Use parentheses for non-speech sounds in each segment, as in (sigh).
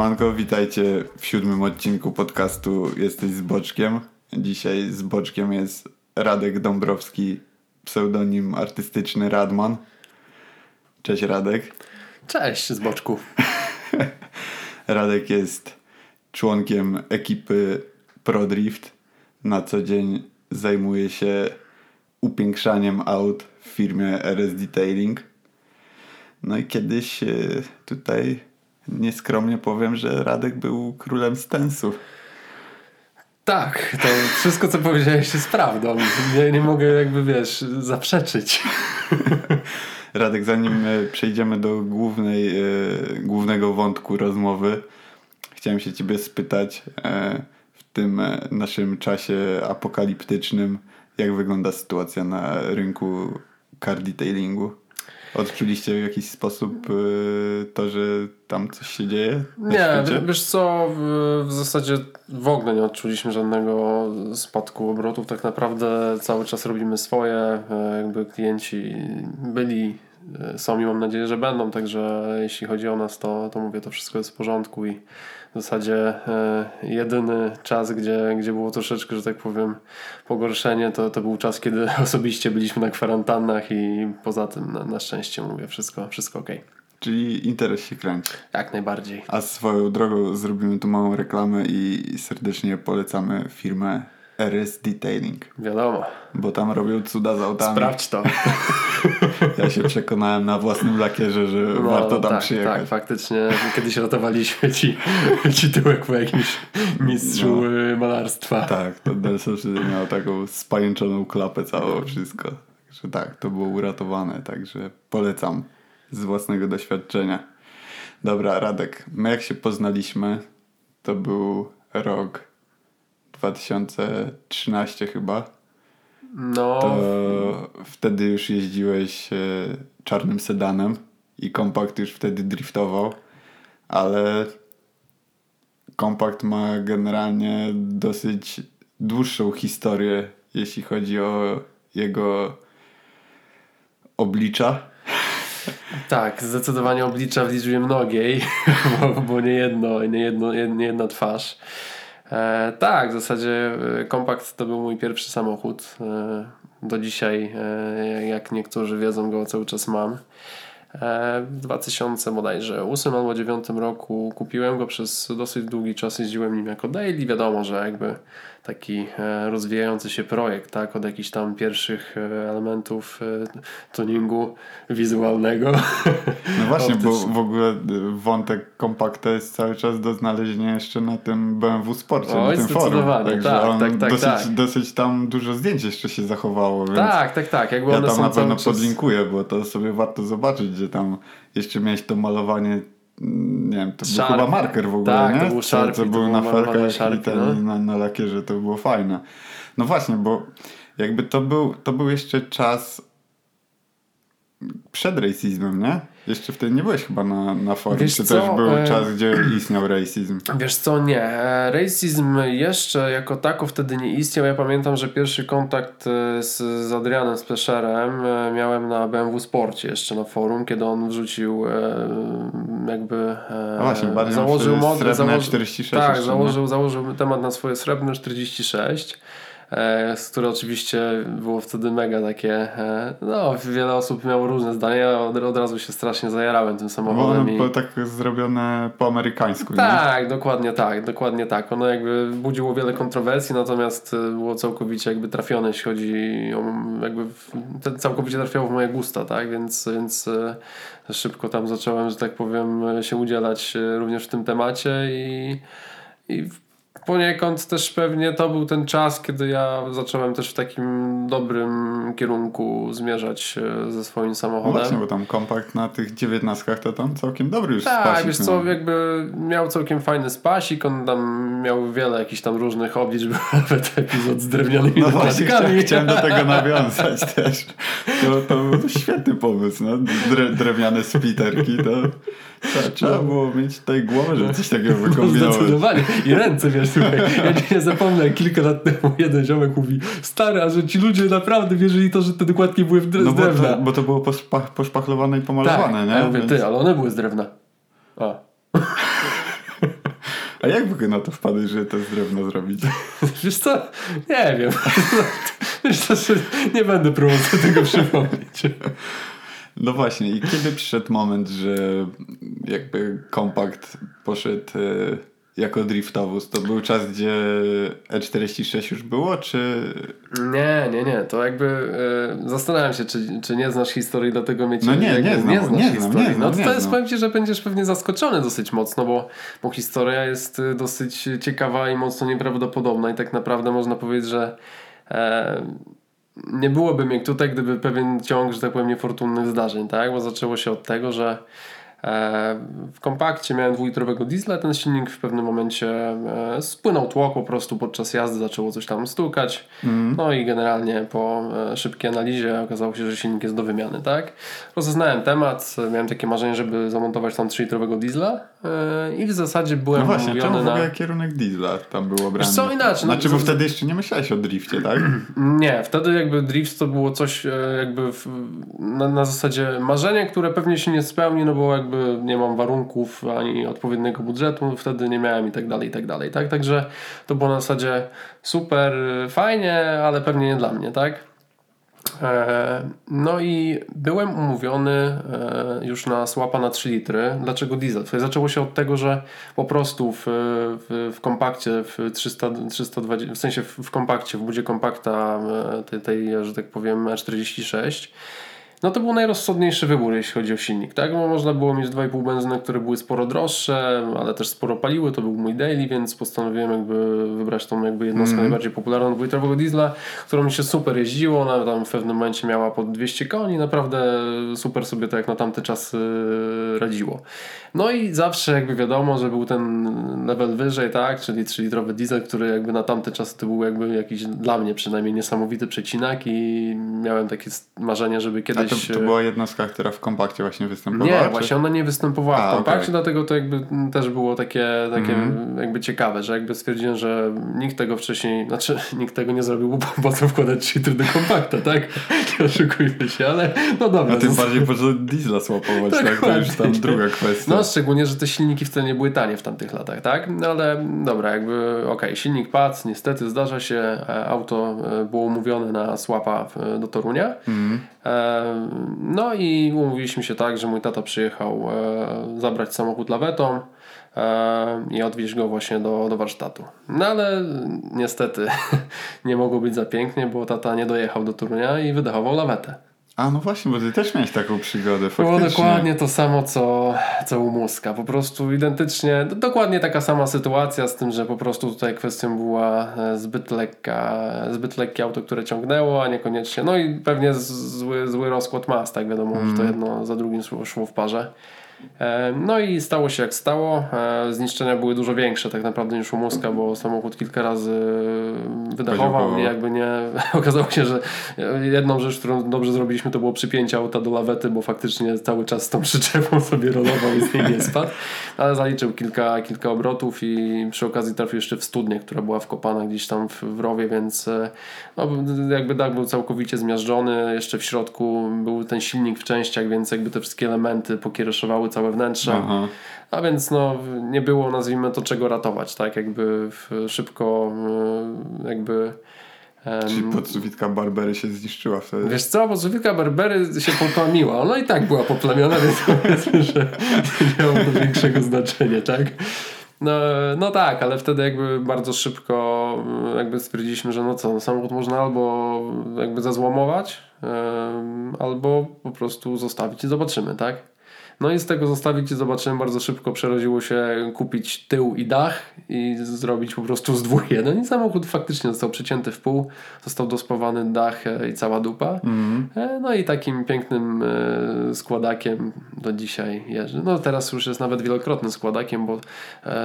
Siemanko, witajcie w siódmym odcinku podcastu Jesteś z Boczkiem. Dzisiaj z Boczkiem jest Radek Dąbrowski, pseudonim artystyczny Radman. Cześć Radek. Cześć z boczku. (laughs) Radek jest członkiem ekipy ProDrift. Na co dzień zajmuje się upiększaniem aut w firmie RS Detailing. No i kiedyś e, tutaj nieskromnie powiem, że Radek był królem stensu. Tak, to wszystko co powiedziałeś jest prawdą. Nie, nie mogę jakby wiesz, zaprzeczyć. (laughs) Radek, zanim e, przejdziemy do głównej, e, głównego wątku rozmowy, chciałem się ciebie spytać e, w tym naszym czasie apokaliptycznym, jak wygląda sytuacja na rynku car detailingu? Odczuliście w jakiś sposób to, że tam coś się dzieje? Nie, wiesz co, w, w zasadzie w ogóle nie odczuliśmy żadnego spadku obrotów. Tak naprawdę cały czas robimy swoje. Jakby klienci byli są i mam nadzieję, że będą. Także jeśli chodzi o nas, to, to mówię, to wszystko jest w porządku i w zasadzie e, jedyny czas, gdzie, gdzie było troszeczkę, że tak powiem, pogorszenie, to, to był czas, kiedy (laughs) osobiście byliśmy na kwarantannach i poza tym na, na szczęście mówię, wszystko, wszystko ok. Czyli interes się kręci. Jak najbardziej. A swoją drogą zrobimy tu małą reklamę i serdecznie polecamy firmę RS Detailing. Wiadomo. Bo tam robią cuda z autami. Sprawdź to. (laughs) Ja się przekonałem na własnym lakierze, że no, warto tam tak, przyjechać. Tak, faktycznie. Kiedyś ratowaliśmy ci, (laughs) ci tyłek po jakimś mistrzu no, malarstwa. Tak, to Delso miał taką spajęczoną klapę całą, wszystko. Także tak, to było uratowane, także polecam z własnego doświadczenia. Dobra, Radek, my jak się poznaliśmy, to był rok 2013 chyba. No. To wtedy już jeździłeś e, czarnym sedanem i kompakt już wtedy driftował, ale kompakt ma generalnie dosyć dłuższą historię, jeśli chodzi o jego oblicza. Tak, zdecydowanie oblicza w liczbie mnogiej, (laughs) bo, bo nie, jedno, nie, jedno, nie jedna twarz. E, tak, w zasadzie e, kompakt to był mój pierwszy samochód. E, do dzisiaj, e, jak niektórzy wiedzą, go cały czas mam. E, w 2000 bodajże 8 albo 9 roku kupiłem go przez dosyć długi czas, jeździłem nim jako daily. Wiadomo, że jakby taki e, rozwijający się projekt, tak, od jakichś tam pierwszych e, elementów tuningu wizualnego. No właśnie, bo w ogóle wątek kompakta jest cały czas do znalezienia jeszcze na tym BMW Sporcie, Oj, na tym forum. Także tak, tak, tak, dosyć, tak. dosyć tam dużo zdjęć jeszcze się zachowało. Tak, tak, tak. Jakby ja one tam są na pewno podlinkuję, bo to sobie warto zobaczyć, gdzie tam jeszcze miałeś to malowanie nie wiem, to Sharpie. był chyba marker w ogóle, tak, nie? To był co, co był na Sharpie, i ten, no. na, na lakierze, to było fajne. No właśnie, bo jakby to był, to był jeszcze czas przed racismem, nie? Jeszcze wtedy nie byłeś chyba na, na forum, Wiesz czy co? też był e... czas, gdzie istniał racism? (clears throat) Wiesz co, nie. E, racism jeszcze jako tako wtedy nie istniał. Ja pamiętam, że pierwszy kontakt e, z, z Adrianem Splesherem e, miałem na BMW Sporcie jeszcze na forum, kiedy on wrzucił jakby A właśnie, bardziej założył mod, srebrne założył, 46 tak, założył, założył temat na swoje srebrne 46 które oczywiście było wtedy mega takie, no wiele osób miało różne zdania, od, od razu się strasznie zajarałem tym samochodem. Bo, i... tak zrobione po amerykańsku, Tak, nie? dokładnie tak, dokładnie tak. Ono jakby budziło wiele kontrowersji, natomiast było całkowicie jakby trafione, jeśli chodzi o jakby całkowicie trafiało w moje gusta, tak, więc, więc szybko tam zacząłem, że tak powiem, się udzielać również w tym temacie i, i poniekąd też pewnie to był ten czas, kiedy ja zacząłem też w takim dobrym kierunku zmierzać e, ze swoim samochodem. No właśnie, bo tam kompakt na tych dziewiętnastkach to tam całkiem dobry już tak, spasik. Wiesz miał. co, jakby miał całkiem fajny spasik, on tam miał wiele jakichś tam różnych oblicz, (laughs) nawet epizod z drewnianymi No właśnie, chciałem, chciałem do tego nawiązać (laughs) też. To, to był świetny pomysł, no. Dre, drewniane splitterki, to trzeba, trzeba było mieć tutaj głowę, żeby coś takiego (laughs) wykombinować. Zdecydowanie. I ręce, wiesz, słuchaj, ja nie zapomnę, kilka lat temu jeden ziomek mówi, stary, a że ci ludzie naprawdę wierzyli to, że te dokładki były w dre- No z bo drewna. to, bo to było poszpa- poszpachlowane i pomalowane, tak. nie? Ja mówię, Więc- ty, ale one były z drewna. A. (laughs) A jak w ogóle na to wpadłeś, że to z drewna zrobić? (laughs) Wiesz co? Nie wiem. (laughs) Myślę, że nie będę próbował tego przypomnieć. No właśnie, i kiedy przyszedł moment, że jakby kompakt poszedł e, jako driftowóz? To był czas, gdzie E46 już było, czy... Nie, nie, nie. To jakby e, zastanawiam się, czy, czy nie znasz historii, dlatego mnie No nie, nie znam, nie znasz nie znam, historii. nie znam, no to, nie to jest, znam. powiem Ci, że będziesz pewnie zaskoczony dosyć mocno, bo, bo historia jest y, dosyć ciekawa i mocno nieprawdopodobna i tak naprawdę można powiedzieć, że e, nie byłoby mnie tutaj, gdyby pewien ciąg, że tak powiem, niefortunnych zdarzeń, tak? Bo zaczęło się od tego, że e, w kompakcie miałem dwulitrowego diesla, ten silnik w pewnym momencie e, spłynął tłok po prostu podczas jazdy, zaczęło coś tam stukać. No i generalnie po e, szybkiej analizie okazało się, że silnik jest do wymiany, tak? Rozeznałem temat, e, miałem takie marzenie, żeby zamontować tam 3-litrowego diesla e, i w zasadzie byłem No właśnie, czemu w na... ogóle kierunek diesla tam był obrany? co, inaczej, no Znaczy, bo to- wtedy jeszcze nie myślałeś o drifcie, tak? (clears throat) Nie, wtedy jakby drift to było coś e, jakby w, na, na zasadzie marzenie, które pewnie się nie spełni, no bo jakby nie mam warunków ani odpowiedniego budżetu, wtedy nie miałem i tak dalej, i tak dalej, tak? Także to było na zasadzie super, e, fajnie, ale pewnie nie dla mnie, tak? E, No i byłem umówiony e, już na słapa na 3 litry. Dlaczego diesel? Zaczęło się od tego, że po prostu w, w, w kompakcie, w 300, 320, w sensie w, w kompakcie, w budzie kompakta e, tej, tej, że tak powiem, E46, no to był najrozsądniejszy wybór, jeśli chodzi o silnik, tak? Bo można było mieć 2,5 benzyny, które były sporo droższe, ale też sporo paliły, to był mój daily, więc postanowiłem jakby wybrać tą jakby jednostkę najbardziej popularną dwulitrowego diesla, którą mi się super jeździło, ona tam w pewnym momencie miała pod 200 koni, naprawdę super sobie to jak na tamte czasy radziło. No i zawsze jakby wiadomo, że był ten level wyżej, tak? Czyli 3-litrowy diesel, który jakby na tamte czasy to był jakby jakiś dla mnie przynajmniej niesamowity przecinak i miałem takie marzenie, żeby kiedyś... to, to była jednostka, która w kompakcie właśnie występowała? Nie, czy- właśnie ona nie występowała A, w kompakcie, okej. dlatego to jakby mm, też było takie, takie Mhm. jakby ciekawe, że jakby stwierdziłem, że nikt tego wcześniej, znaczy (laughs) nikt tego nie zrobił, bo po co wkładać 3 litry do kompakta, tak? (laughs) Nie oszukujmy się, ale no dobra. A tym bardziej po co diesla słapować, tak? To już tam druga kwestia. No, szczególnie, że te silniki wcale nie były tanie w tamtych latach, tak? No ale dobra, jakby okej, silnik padł, niestety zdarza się, e, auto e, było umówione na słapa do Torunia. Mhm. No i umówiliśmy się tak, że mój tata przyjechał e, zabrać samochód lawetą e, i odwieźć go właśnie do, do warsztatu. No ale niestety (laughs) nie mogło być za pięknie, bo tata nie dojechał do Torunia i wydechował lawetę. A no właśnie, bo ty też miałeś taką przygodę, Było faktycznie. dokładnie to samo, co, co u Muska. Po prostu identycznie, d- dokładnie taka sama sytuacja, z tym, że po prostu tutaj kwestią była e, zbyt lekka, zbyt lekkie auto, które ciągnęło, a niekoniecznie. No i pewnie zły, zły rozkład mas, tak wiadomo, że to jedno za drugim szło, szło w parze. E, No i stało się jak stało. E, Zniszczenia były dużo większe tak naprawdę niż u Muska, bo samochód kilka razy wydechował Poziomował. i jakby nie... (laughs) Okazało się, że jedną rzecz, którą dobrze zrobiliśmy to było przypięcie auta do lawety, bo faktycznie cały czas z tą przyczepą (laughs) sobie rolował i z niej nie spadł. Ale zaliczył kilka, kilka obrotów i przy okazji trafił jeszcze w studnię, która była wkopana gdzieś tam w, w rowie, więc e, no, jakby dach był całkowicie zmiażdżony. Jeszcze w środku był ten silnik w częściach, więc jakby te wszystkie elementy pokiereszowały całe wnętrze. Aha. A więc no, nie było, nazwijmy to, czego ratować, tak? Jakby szybko y, jakby... em, Czyli podsuwitka Barbery się zniszczyła wtedy. Wiesz co, Zofika Barbery się poplamiła. Ona i tak była poplamiona, więc (laughs) powiedzmy, że nie miało to większego znaczenia, tak? No, no tak, ale wtedy jakby bardzo szybko y, jakby stwierdziliśmy, że no co, no samochód można albo jakby zazłomować, em, albo po prostu zostawić i zobaczymy, tak? No i z tego zostawić i zobaczymy bardzo szybko przerodziło się kupić tył i dach i zrobić po prostu z dwóch jeden i samochód faktycznie został przecięty w pół, został dospawany dach e, i cała dupa. E, No i takim pięknym e, składakiem do dzisiaj jeżdżę. No teraz już jest nawet wielokrotnym składakiem, bo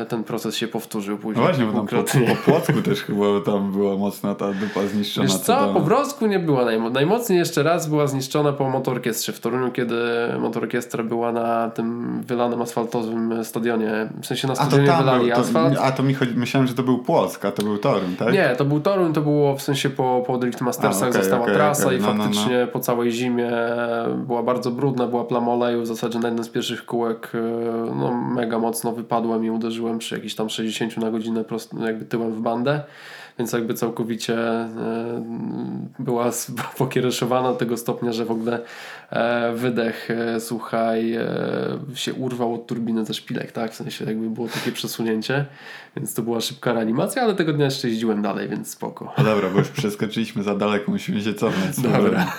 ten proces się powtórzył No później. właśnie, bo tam po, po Płocku też chyba tam była mocna ta dupa zniszczona. Wiesz co co, tam- po Wrocku nie była najmo- najmocniej jeszcze raz była zniszczona po motorkiestrze w Toruniu, kiedy motorkiestra była na na tym wylanym asfaltowym stadionie. W sensie na A stadionie tam wylali był, to, asfalt. a to mi chodzi, myślałem, że to był Płock, a to był Toruń, tak? Nie, to był Toruń, to było w sensie po, po Drift Mastersach A, okej, została okej, trasa okej. i No, no, no. faktycznie po całej zimie była bardzo brudna, była plama oleju, w zasadzie na jednym z pierwszych kółek e, no, mega mocno wypadłem i uderzyłem przy jakichś tam 60 na godzinę prosto, jakby tyłem w bandę. Więc jakby całkowicie e, była (laughs) pokiereszowana do tego stopnia, że w ogóle e, wydech, e, słuchaj, się urwał od turbiny ze szpilek, tak? W sensie jakby było takie przesunięcie, więc to była szybka reanimacja, ale tego dnia jeszcze jeździłem dalej, więc spoko. No dobra, bo już przeskoczyliśmy za daleko, musimy się cofnąć. Dobra.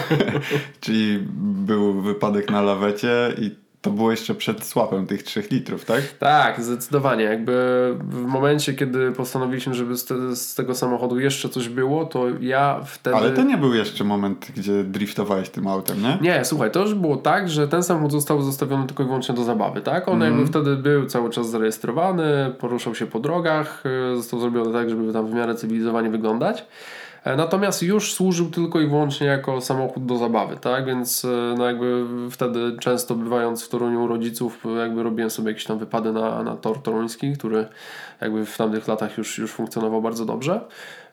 (laughs) Czyli był wypadek na lawecie i to było jeszcze przed słapem tych 3 litrów, tak? Tak, zdecydowanie. Jakby w momencie, kiedy postanowiliśmy, żeby z, te, z tego samochodu jeszcze coś było, to ja wtedy... Ale to nie był jeszcze moment, gdzie driftowałeś tym autem, nie? Nie, słuchaj, to już było tak, że ten samochód został zostawiony tylko i wyłącznie do zabawy, tak? On Mhm. jakby wtedy był cały czas zarejestrowany, poruszał się po drogach, y, został zrobiony tak, żeby tam w miarę cywilizowanie wyglądać. E, Natomiast już służył tylko i wyłącznie jako samochód do zabawy, tak? Więc e, no jakby wtedy często bywając w Toruniu rodziców, jakby robiłem sobie jakieś tam wypady na, na tor toruński, który jakby w tamtych latach już, już funkcjonował bardzo dobrze.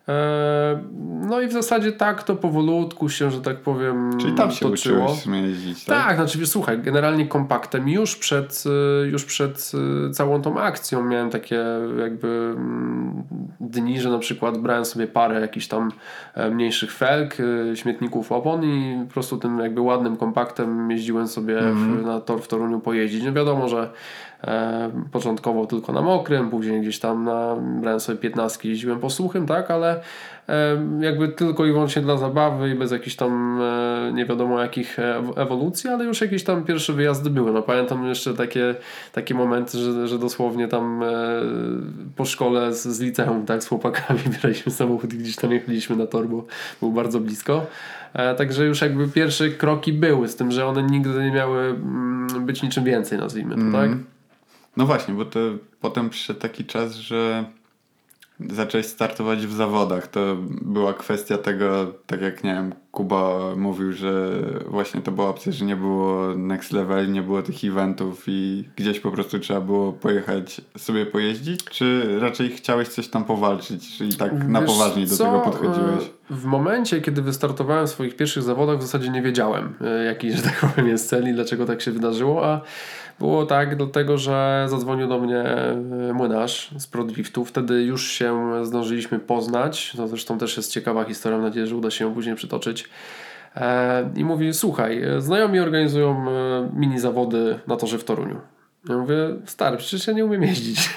E, No i w zasadzie tak to powolutku się, że tak powiem, Czyli tam się toczyło. jeździć, tak? Tak, znaczy słuchaj, generalnie kompaktem już przed, y, już przed y, całą tą akcją miałem takie jakby mm, dni, że na przykład brałem sobie parę jakichś tam e, mniejszych felg, y, śmietników opon i po prostu tym jakby ładnym kompaktem jeździłem sobie w, na tor w Toruniu pojeździć. No wiadomo, że początkowo tylko na mokrym, później gdzieś tam na, brałem sobie 15 jeździłem po suchym, tak, ale e, jakby tylko i wyłącznie dla zabawy i bez jakichś tam e, nie wiadomo jakich ew- ewolucji, ale już jakieś tam pierwsze wyjazdy były. No pamiętam jeszcze takie, takie momenty, że, że dosłownie tam e, po szkole z, z liceum, tak, z chłopakami (laughs) bieraliśmy samochód i gdzieś tam jechaliśmy na tor, bo był bardzo blisko. E, Także już jakby pierwsze kroki były, z tym, że one nigdy nie miały mm, być niczym więcej, nazwijmy to, tak? No właśnie, bo to potem przyszedł taki czas, że zacząłeś startować w zawodach. To była kwestia tego, tak jak nie wiem, Kuba mówił, że właśnie to była opcja, że nie było next level, nie było tych eventów i gdzieś po prostu trzeba było pojechać sobie pojeździć, czy raczej chciałeś coś tam powalczyć, czyli tak na Wiesz poważnie do co? tego podchodziłeś? E, W momencie, kiedy wystartowałem w swoich pierwszych zawodach, w zasadzie nie wiedziałem, e, jaki, że tak powiem, jest cel i dlaczego tak się wydarzyło, a było tak dlatego, że zadzwonił do mnie e, młynarz z ProDriftu. Wtedy już się zdążyliśmy poznać. To zresztą też jest ciekawa historia, mam nadzieję, że uda się ją później przytoczyć. E, I mówi, słuchaj, znajomi organizują e, mini zawody na torze w Toruniu. Ja mówię, stary, przecież ja nie umiem jeździć.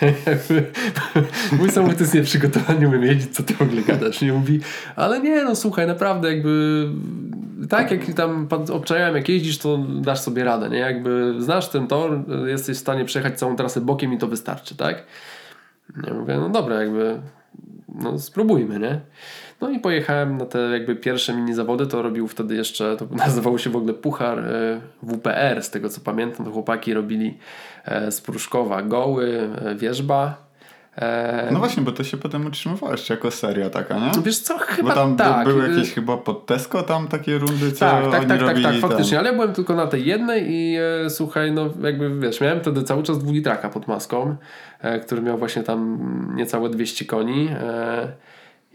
(laughs) Mój samochód jest nieprzygotowany, nie umiem jeździć, co ty w ogóle gadasz? Nie mówi, ale nie, no słuchaj, naprawdę jakby tak jak tam pan- obczajałem, jak jeździsz, to dasz sobie radę, nie? Jakby znasz ten tor, jesteś w stanie przejechać całą trasę bokiem i to wystarczy, tak? Ja mówię, no dobra, jakby no spróbujmy, nie? No i pojechałem na te jakby pierwsze mini zawody, to robił wtedy jeszcze, to (laughs) nazywało się w ogóle Puchar e, WPR, z tego co pamiętam, to chłopaki robili e, z Pruszkowa Goły, e, Wierzba. E, No właśnie, bo to się potem utrzymywało jeszcze jako seria taka, nie? Wiesz co, Bo chyba tam by- tak. były y, jakieś chyba pod Tesco tam takie rundy, co tak, tak, oni tak, tak, tak, tam. faktycznie, ale ja byłem tylko na tej jednej i e, słuchaj, no jakby wiesz, miałem wtedy cały czas dwulitraka pod maską, e, który miał właśnie tam niecałe 200 koni. E,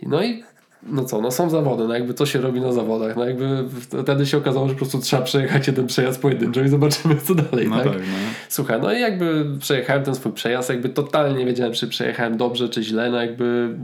no i no co, no są zawody, no jakby co się robi na zawodach, no jakby wtedy się okazało, że po prostu trzeba przejechać jeden przejazd pojedynczo i zobaczymy co dalej, No tak? tak, no. Słuchaj, no i jakby przejechałem ten swój przejazd, jakby totalnie nie wiedziałem, czy przejechałem dobrze, czy źle, no jakby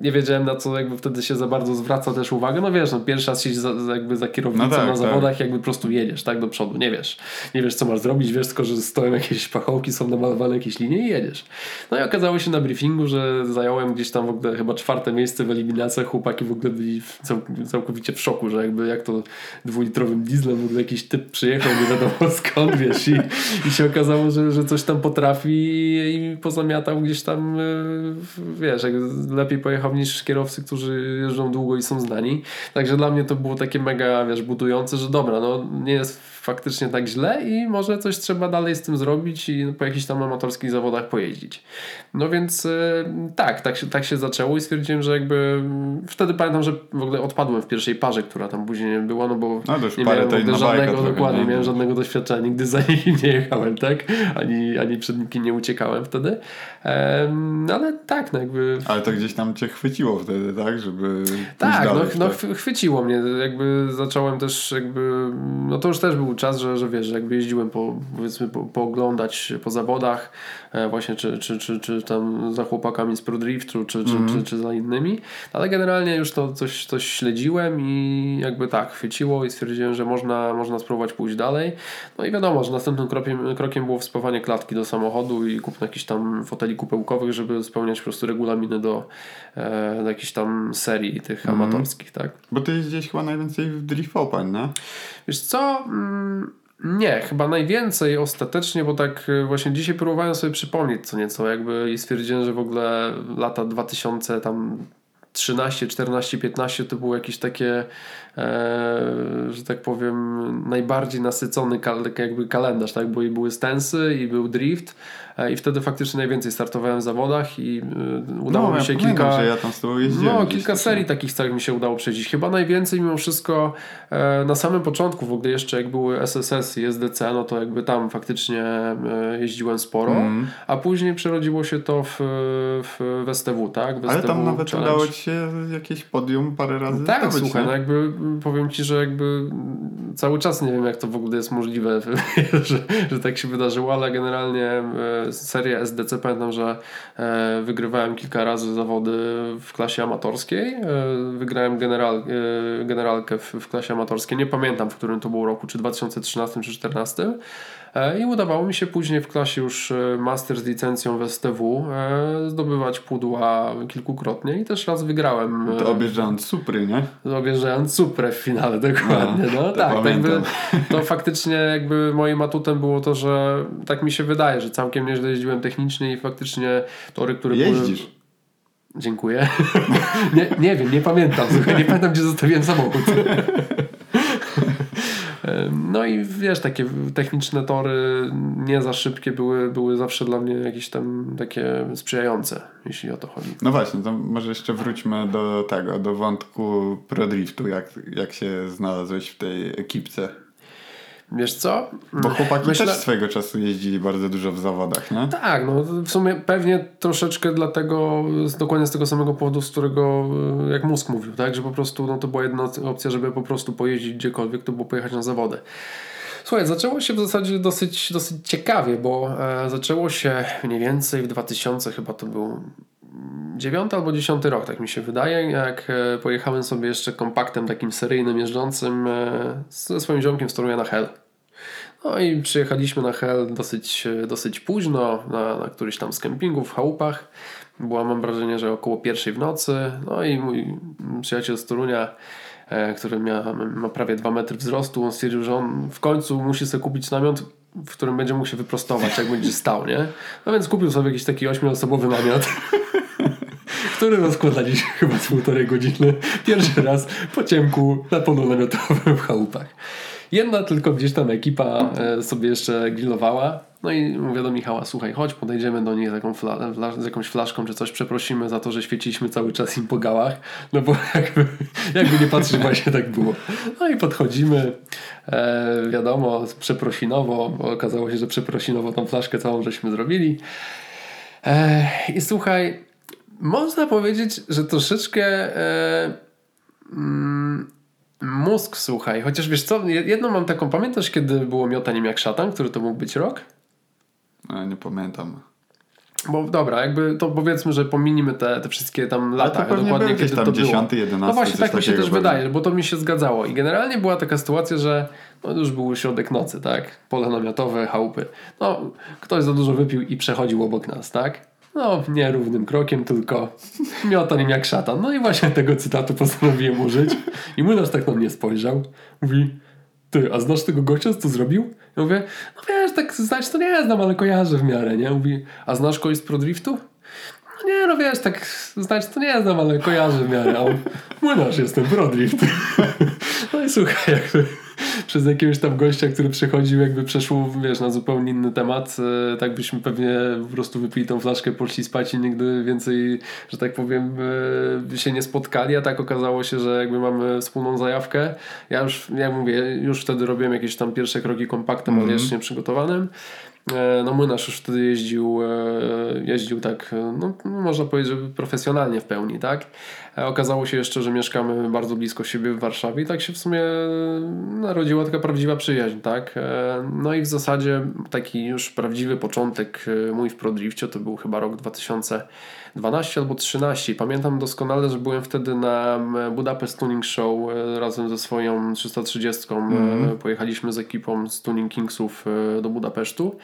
nie wiedziałem na co jakby wtedy się za bardzo zwraca też uwagę, no wiesz, no pierwszy raz siedzisz za, jakby za kierownicą No tak, na tak. zawodach, jakby po prostu jedziesz, tak, do przodu, nie wiesz, nie wiesz co masz zrobić, wiesz tylko, że stoją jakieś pachołki, są namalowane jakieś linie i jedziesz. No i okazało się na briefingu, że zająłem gdzieś tam w ogóle chyba czwarte miejsce w eliminacjach, chłopaki w ogóle byli w cał, całkowicie w szoku, że jakby jak to dwulitrowym dieslem w ogóle jakiś typ przyjechał, nie wiadomo (laughs) skąd, wiesz, i, i się okazało, że, że coś tam potrafi i, i pozamiatał gdzieś tam, y, wiesz, jak lepiej pojechał niż kierowcy, którzy jeżdżą długo i są znani. Także dla mnie to było takie mega, wiesz, budujące, że dobra, no nie jest faktycznie tak źle i może coś trzeba dalej z tym zrobić i po jakichś tam amatorskich zawodach pojeździć. No więc e, tak, tak się, tak się zaczęło i stwierdziłem, że jakby mm, wtedy pamiętam, że w ogóle odpadłem w pierwszej parze, która tam później była, no bo No nie miałem żadnego, trochę, dokładnie, nie? miałem żadnego doświadczenia, nigdy za nikim (laughs) nie jechałem, tak? Ani, ani przed nikim nie uciekałem wtedy. Em, ale tak, no jakby Ale to gdzieś tam cię chwyciło wtedy, tak? Żeby tak, no, dalej, no tak? chwy- chwyciło mnie, jakby zacząłem też jakby, no to już też był czas, że, że wiesz, jakby jeździłem po, powiedzmy po, pooglądać po zawodach, e, właśnie czy, czy, czy, czy tam za chłopakami z Pro Driftu, czy, czy, Mhm. czy, czy za innymi, ale generalnie już to coś, coś śledziłem i jakby tak, chwyciło i stwierdziłem, że można, można spróbować pójść dalej. No i wiadomo, że następnym krokiem, krokiem było wspowanie klatki do samochodu i kupno jakichś tam foteli kupełkowych, żeby spełniać po prostu regulaminy do, e, do jakichś tam serii tych Mhm. amatorskich, tak? Bo ty jeździłeś chyba najwięcej w Drift Open, nie? Wiesz co? Mm, Nie, chyba najwięcej ostatecznie, bo tak y, właśnie dzisiaj próbowałem sobie przypomnieć co nieco jakby i stwierdziłem, że w ogóle lata 2000 tam 13, 14, 15 to było jakieś takie, że tak powiem, najbardziej nasycony kal, jakby kalendarz, tak? Bo i były stensy, i był drift, e, i wtedy faktycznie najwięcej startowałem w zawodach i e, udało no, mi się ja pamiętam, kilka. że ja tam z tobą jeździłem. No, kilka serii takich całych mi się udało przejść. Chyba najwięcej mimo wszystko e, na samym początku, w ogóle jeszcze jak były SSS i SDC, no to jakby tam faktycznie e, jeździłem sporo, Mhm. a później przerodziło się to w, w, STW, tak? W Ale STW tam nawet Challenge. udało ci się jakieś podium parę razy Tak, zdobyć, słuchaj, no jakby mm, powiem Ci, że jakby cały czas nie wiem jak to w ogóle jest możliwe, (laughs) że, że tak się wydarzyło, ale generalnie e, serię SDC pamiętam, że e, wygrywałem kilka razy zawody w klasie amatorskiej, e, wygrałem general, generalkę w, w klasie amatorskiej, nie pamiętam w którym to był roku, czy 2013 czy 2014 E, I udawało mi się później w klasie już e, master z licencją w STW e, zdobywać pudła kilkukrotnie i też raz wygrałem. e, To objeżdżając Supry, nie? objeżdżając Suprę w finale, (laughs) dokładnie. No, to tak, to, jakby, pamiętam. to faktycznie jakby moim atutem było to, że tak mi się wydaje, że całkiem nieźle jeździłem technicznie i faktycznie tory, które Jeździsz. były... Dziękuję. (laughs) nie, nie wiem, nie pamiętam. Słuchaj, nie pamiętam, gdzie zostawiłem samochód. (laughs) No i wiesz, takie techniczne tory nie za szybkie były, były zawsze dla mnie jakieś tam takie sprzyjające, jeśli o to chodzi. No właśnie, to może jeszcze wróćmy do tego, do wątku ProDriftu, jak, jak się znalazłeś w tej ekipce. Wiesz co? Bo chłopaki Myślę- też swojego czasu jeździli bardzo dużo w zawodach, nie? Tak, no w sumie pewnie troszeczkę dlatego, dokładnie z tego samego powodu, z którego e, jak mózg mówił, tak, że po prostu no, to była jedna opcja, żeby po prostu pojeździć gdziekolwiek, to było pojechać na zawody. Słuchaj, zaczęło się w zasadzie dosyć, dosyć ciekawie, bo e, zaczęło się mniej więcej w 2000 chyba to był dziewiąty albo dziesiąty rok, tak mi się wydaje, jak e, pojechałem sobie jeszcze kompaktem takim seryjnym jeżdżącym e, ze swoim ziomkiem z Toruja na Hell. No i przyjechaliśmy na Hel dosyć, dosyć późno, na, na któryś tam z w chałupach. Była, mam wrażenie, że około pierwszej w nocy. No i mój przyjaciel z Torunia, e, który mia, ma prawie 2 metry wzrostu, on stwierdził, że on w końcu musi sobie kupić namiot, w którym będzie mógł się wyprostować, jak będzie stał, nie? No więc kupił sobie jakiś taki ośmioosobowy namiot. (laughs) który rozkładaliśmy chyba z półtorej godziny. Pierwszy raz po ciemku na polu namiotowym w chałupach. Jedna tylko gdzieś tam ekipa e, sobie jeszcze grillowała. No i mówię do Michała, słuchaj, chodź, podejdziemy do nich z, fla- z jakąś flaszką czy coś, przeprosimy za to, że świeciliśmy cały czas im po gałach. No bo (laughs) jakby, jakby nie patrzeć, właśnie tak było. No i podchodzimy, e, wiadomo, przeprosinowo, bo okazało się, że przeprosinowo tą flaszkę całą żeśmy zrobili. E, I słuchaj, można powiedzieć, że troszeczkę e, mm, mózg, słuchaj, chociaż wiesz co, jedną mam taką, pamiętasz kiedy było miotaniem jak szatan, który to mógł być rok? No, nie pamiętam. Bo dobra, jakby to powiedzmy, że pominimy te, te wszystkie tam Ale lata, to dokładnie kiedy tam to było. 10, 11, No właśnie, tak mi się też wydaje, bo to mi się zgadzało. I generalnie była taka sytuacja, że no już był środek nocy, tak? Pole namiotowe, chałupy. No, ktoś za dużo wypił i przechodził obok nas, tak? No, nie równym krokiem, tylko (laughs) miotał nim jak szatan. No i właśnie tego cytatu postanowiłem użyć. I młynarz tak na mnie spojrzał. Mówi, ty, a znasz tego gościa, co zrobił? Ja mówię, no wiesz, tak znać to nie znam, ale kojarzę w miarę, nie? Mówi, a znasz kogoś z ProDriftu? No nie, no wiesz, tak znać to nie znam, ale kojarzę w miarę. A on, młynarz jestem, ProDrift. (laughs) No i słuchaj, jakby (laughs) przez jakiegoś tam gościa, który przechodził, jakby przeszło, wiesz, na zupełnie inny temat. E, tak byśmy pewnie po prostu wypili tą flaszkę, poszli spać i nigdy więcej, że tak powiem, e, się nie spotkali, a tak okazało się, że jakby mamy wspólną zajawkę. Ja już, jak mówię, już wtedy robiłem jakieś tam pierwsze kroki kompaktem, mm -hmm. ale jeszcze nie przygotowanym. E, no młynarz już wtedy jeździł, jeździł tak, no, można powiedzieć, że profesjonalnie w pełni, tak? Okazało się jeszcze, że mieszkamy bardzo blisko siebie w Warszawie i tak się w sumie narodziła taka prawdziwa przyjaźń, tak? No i w zasadzie taki już prawdziwy początek mój w ProDrifcie to był chyba rok 2000 12 albo 13. Pamiętam doskonale, że byłem wtedy na Budapest Tuning Show e, razem ze swoją 330. Mm. Pojechaliśmy z ekipą z Tuning Kingsów e, do Budapesztu.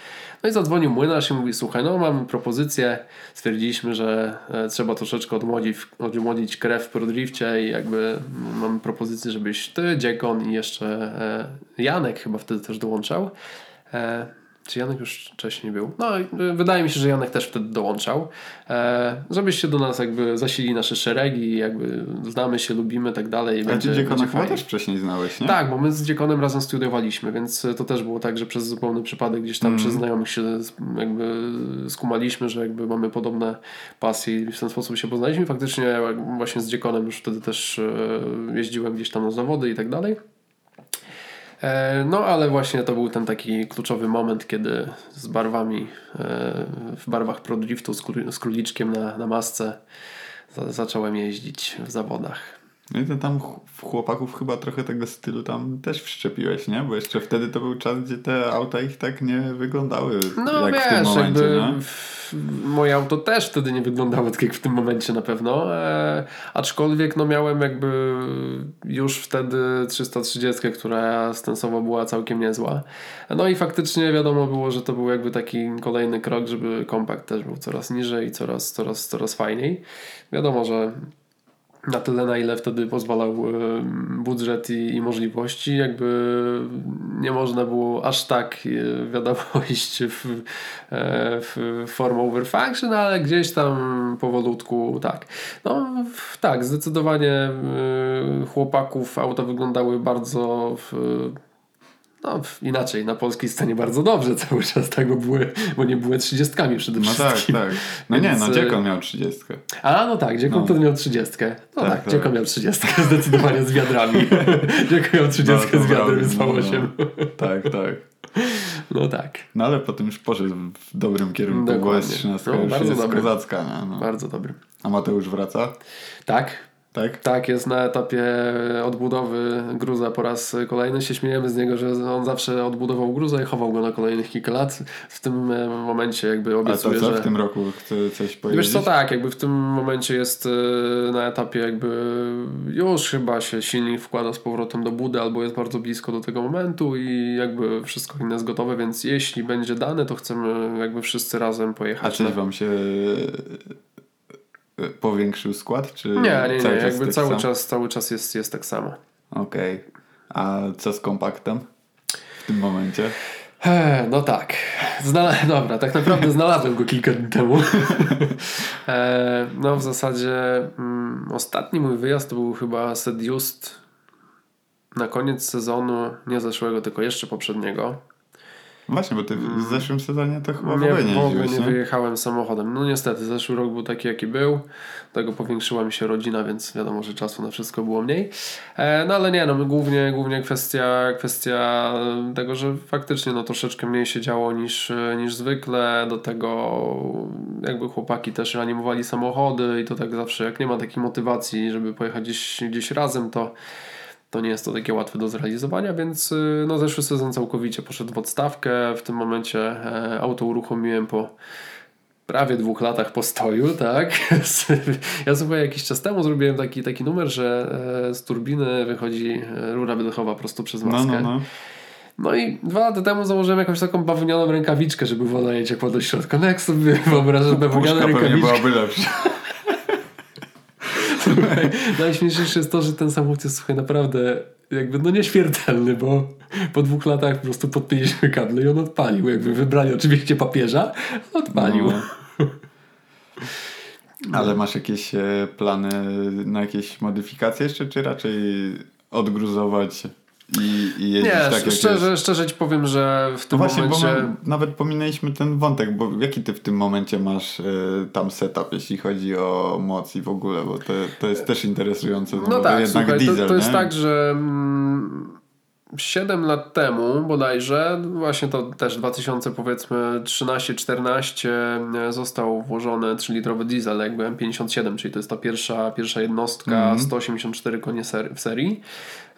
No i zadzwonił młynarz i mówi, słuchaj, no mamy propozycję. Stwierdziliśmy, że trzeba troszeczkę odmłodzić, odmłodzić krew w ProDrifcie i jakby mamy propozycję, żebyś ty, Dziekon i jeszcze Janek chyba wtedy też dołączał. Czy Janek już wcześniej był? No, wydaje mi się, że Janek też wtedy dołączał. E, żebyście do nas jakby zasili nasze szeregi, jakby znamy się, lubimy tak dalej. A ty Dziekona chyba też wcześniej znałeś, nie? Tak, bo my z Dziekonem razem studiowaliśmy, więc to też było tak, że przez zupełny przypadek gdzieś tam mm. przez znajomych się jakby skumaliśmy, że jakby mamy podobne pasje i w ten sposób się poznaliśmy. Faktycznie właśnie z Dziekonem już wtedy też e, jeździłem gdzieś tam na zawody i tak dalej. E, no ale właśnie to był ten taki kluczowy moment, kiedy z barwami, e, w barwach Pro Driftu z króliczkiem na, na masce zacząłem jeździć w zawodach. No i to tam w chłopaków chyba trochę tego stylu tam też wszczepiłeś, nie? Bo jeszcze wtedy to był czas, gdzie te auta ich tak nie wyglądały no, jak wiesz, w tym momencie, jakby moje auto też wtedy nie wyglądało tak jak w tym momencie na pewno, e, aczkolwiek no miałem jakby już wtedy 330, która stensowo była całkiem niezła. No i faktycznie wiadomo było, że to był jakby taki kolejny krok, żeby kompakt też był coraz niżej i coraz, coraz, coraz fajniej. Wiadomo, że na tyle, na ile wtedy pozwalał budżet i, i, możliwości, jakby nie można było aż tak, e, wiadomo, (laughs) iść w, e, w formę overfunction, ale gdzieś tam powolutku tak. No tak, zdecydowanie e, chłopaków auta wyglądały bardzo w, no inaczej, na polskiej scenie bardzo dobrze cały czas tego były, bo nie były trzydziestkami przede wszystkim. No tak, tak. No Więc... nie, no Dziekon miał trzydziestkę. A, no tak, Dziekon no. wtedy miał trzydziestkę. No tak, tak, tak. Dziekon miał trzydziestkę, (laughs) zdecydowanie z wiadrami. (laughs) Dziekon miał trzydziestkę no, z wiadrem z V8. No, tak, tak. No tak. No ale potem już poszedł w dobrym kierunku, Dokładnie. bo jest 13 no, już bardzo jest dobry. kozacka. No. Bardzo dobry. A Mateusz wraca? Tak, tak? Tak, jest na etapie odbudowy gruza po raz kolejny. Się śmiejemy z niego, że on zawsze odbudował gruza i chował go na kolejnych kilka lat. W tym e, momencie jakby obiecuje, A to co że... w tym roku chce coś powiedzieć? Wiesz co, tak, jakby w tym momencie jest e, na etapie jakby już chyba się silnik wkłada z powrotem do budy albo jest bardzo blisko do tego momentu i jakby wszystko inne jest gotowe, więc jeśli będzie dane, to chcemy jakby wszyscy razem pojechać. A czy wam się powiększył skład? Czy nie, nie, nie. Cały jakby tak cały, czas, cały czas jest, jest tak samo. Okej. Okay. A co z kompaktem w tym momencie? No tak. Znala (laughs) Dobra, tak naprawdę (laughs) znalazłem go kilka dni temu. E, no w zasadzie mm, ostatni mój wyjazd to był chyba Just na koniec sezonu, nie zeszłego, tylko jeszcze poprzedniego. Właśnie, bo ty w zeszłym sezonie to chyba nie, w ogóle nie, w ogóle nie, nie wyjechałem samochodem. No niestety, zeszły rok był taki jaki był. Tego powiększyła mi się rodzina, więc wiadomo, że czasu na wszystko było mniej. E, no ale nie, no głównie, głównie kwestia, kwestia tego, że faktycznie no troszeczkę mniej się działo niż, niż zwykle. Do tego jakby chłopaki też reanimowali samochody i to tak zawsze, jak nie ma takiej motywacji, żeby pojechać gdzieś, gdzieś razem, to to nie jest to takie łatwe do zrealizowania, więc y, no, zeszły sezon całkowicie poszedł w odstawkę. W tym momencie e, auto uruchomiłem po prawie dwóch latach postoju, (laughs) tak? (laughs) ja słuchaj, jakiś czas temu zrobiłem taki, taki numer, że e, z turbiny wychodzi e, rura wydechowa prosto przez maskę. No, no, no. No i dwa lata temu założyłem jakąś taką bawełnianą rękawiczkę, żeby woda nie ciekła do środka. No jak sobie (laughs) wyobrażam bawełnianą rękawiczkę. byłaby lepsza. Najśmieszniejsze jest to, że ten samochód jest słuchaj, naprawdę jakby no nieśmiertelny, bo po dwóch latach po prostu podpiliśmy kable i on odpalił. Jakby wybrali oczywiście papieża, odpalił. No. Ale masz jakieś e, plany na jakieś modyfikacje jeszcze, czy raczej odgruzować i, i jeździć Nie, tak jak szczerze, jest. szczerze ci powiem, że w tym No właśnie, momencie... bo my nawet pominęliśmy ten wątek, bo jaki ty w tym momencie masz e, tam setup, jeśli chodzi o moc i w ogóle, bo to, to jest też interesujące, no, No tak, to jednak słuchaj, diesel, to, to jest nie? tak, że mm, 7 lat temu bodajże, właśnie to też 2000 powiedzmy 13-14 e, został włożony 3-litrowy diesel jakby M57, czyli to jest ta pierwsza, pierwsza jednostka Mhm. 184 konie ser- w serii.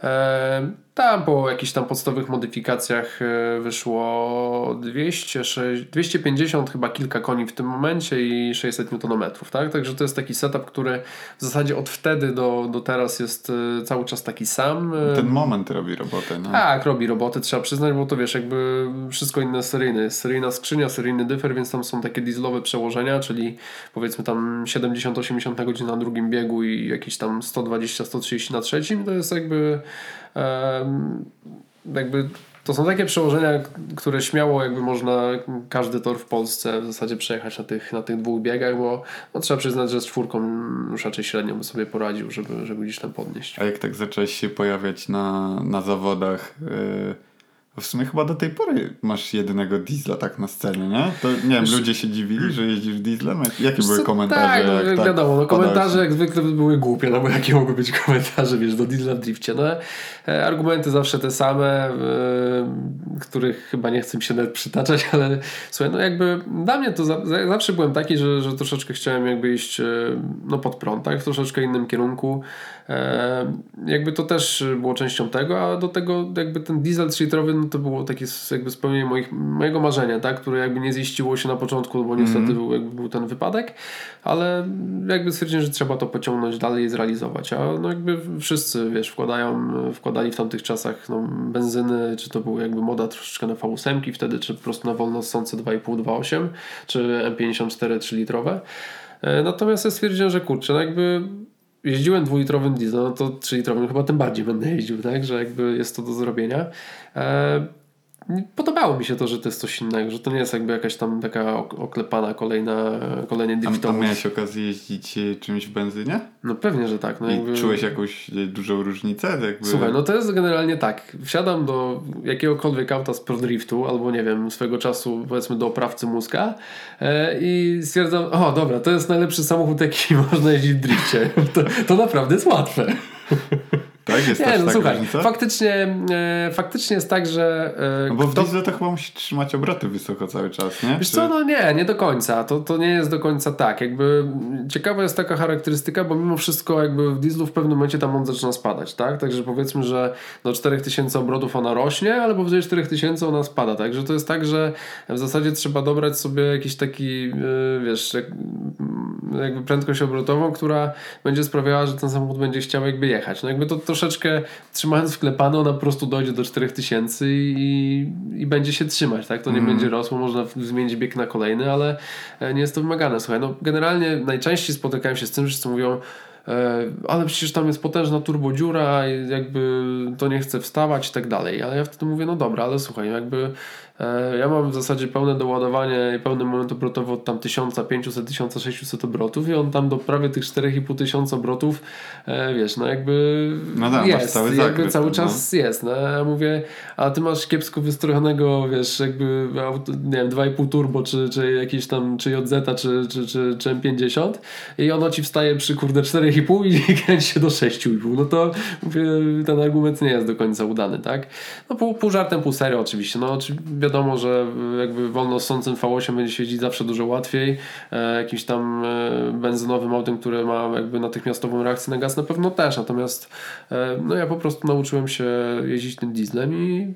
E, tam po jakichś tam podstawowych modyfikacjach e, wyszło 206, 250 chyba kilka koni w tym momencie i 600 Nm, tak? Także to jest taki setup, który w zasadzie od wtedy do, do teraz jest e, cały czas taki sam. Ten moment robi robotę, no. tak, robi roboty, trzeba przyznać, bo to wiesz, jakby wszystko inne seryjne. Jest seryjna skrzynia, seryjny dyfer, więc tam są takie dieselowe przełożenia, czyli powiedzmy tam 70-80 na godzinę na drugim biegu i jakieś tam 120-130 na trzecim. To jest jakby jakby to są takie przełożenia, które śmiało jakby można każdy tor w Polsce w zasadzie przejechać na tych, na tych dwóch biegach, bo no, trzeba przyznać, że z czwórką już raczej średnio by sobie poradził, żeby, żeby gdzieś tam podnieść. A jak tak zacząłeś się pojawiać na, na zawodach, yy, w sumie chyba do tej pory masz jedynego diesla tak na scenie, nie? To nie wiem, ludzie się dziwili, że jeździsz dieslem? Jakie były komentarze? Tak, jak tak wiadomo, no, komentarze jak zwykle były głupie, no bo jakie mogą być komentarze, wiesz, do diesla w drifcie. No, e, argumenty zawsze te same, e, których chyba nie chcę się nawet przytaczać, ale słuchaj, no jakby dla mnie to za, za, zawsze byłem taki, że, że troszeczkę chciałem jakby iść e, no, pod prąd, tak, w troszeczkę innym kierunku. E, jakby to też było częścią tego, a do tego jakby ten diesel 3-litrowy, no to było takie jakby spełnienie moich, mojego marzenia, tak, które jakby nie ziściło się na początku, bo niestety był, jakby był ten wypadek, ale jakby stwierdziłem, że trzeba to pociągnąć dalej i zrealizować, a no jakby wszyscy, wiesz, wkładają, wkładali w tamtych czasach no, benzyny, czy to był jakby moda troszeczkę na V8 wtedy, czy po prostu na wolno ssące 2,5, 2,8, czy M54 3-litrowe. E, Natomiast ja stwierdziłem, że kurczę, no jakby jeździłem dwulitrowym dieslem, no to trzylitrowym chyba tym bardziej będę jeździł, tak, że jakby jest to do zrobienia. E, Podobało mi się to, że to jest coś innego, że to nie jest jakby jakaś tam taka ok- oklepana kolejna, kolejny A, a driftowóz. miałeś okazję jeździć e, czymś w benzynie? No pewnie, że tak. No jakby... I czułeś jakąś e, dużą różnicę? Jakby... Słuchaj, no to jest generalnie tak. Wsiadam do jakiegokolwiek auta z ProDriftu, albo nie wiem, swego czasu powiedzmy do oprawcy mózga e, i stwierdzam, o dobra, to jest najlepszy samochód, jaki (laughs) można jeździć w drifcie. (laughs) To, to naprawdę jest łatwe. Tak? Jest Nie, no taka słuchaj, różnica? faktycznie, e, faktycznie jest tak, że e, No bo w kto- diesle to chyba musi trzymać obroty wysoko cały czas, nie? Wiesz Czy- co, no nie, nie do końca. To, to nie jest do końca tak. Jakby ciekawa jest taka charakterystyka, bo mimo wszystko jakby w dieslu w pewnym momencie tam on zaczyna spadać, tak? Także powiedzmy, że do 4000 obrotów ona rośnie, ale powyżej 4000 ona spada. Także to jest tak, że w zasadzie trzeba dobrać sobie jakiś taki, yy, wiesz, jak, jakby prędkość obrotową, która będzie sprawiała, że ten samochód będzie chciał jakby jechać. No jakby to troszeczkę trzymając wklepane, ona po prostu dojdzie do 4000 i, i będzie się trzymać, tak? To nie będzie rosło, można zmienić bieg na kolejny, ale e, nie jest to wymagane. Słuchaj, no generalnie najczęściej spotykałem się z tym, że wszyscy mówią e, ale przecież tam jest potężna turbodziura i jakby to nie chce wstawać i tak dalej. Ale ja wtedy mówię, no dobra, ale słuchaj, jakby ja mam w zasadzie pełne doładowanie i pełny moment obrotowy od tam 1500, 1600 obrotów i on tam do prawie tych 4500 tysiąca obrotów, e, wiesz, no jakby No tak, masz jest, cały jakby zakres, cały no. czas jest. No. Ja mówię, a ty masz kiepsko wystrojonego, wiesz, jakby nie wiem, 2,5 turbo, czy, czy jakieś tam, czy JZ, czy, czy, czy, czy M50 i ono ci wstaje przy kurde 4,5 i (laughs) kręci się do 6,5. No to mówię, ten argument nie jest do końca udany, tak? No pół, pół żartem, pół serio oczywiście. No oczy- wiadomo, że jakby wolno sącym V8 będzie się jeździć zawsze dużo łatwiej. E, jakimś tam e, benzynowym autem, które ma jakby natychmiastową reakcję na gaz na pewno też. Natomiast e, no ja po prostu nauczyłem się jeździć tym dieslem i,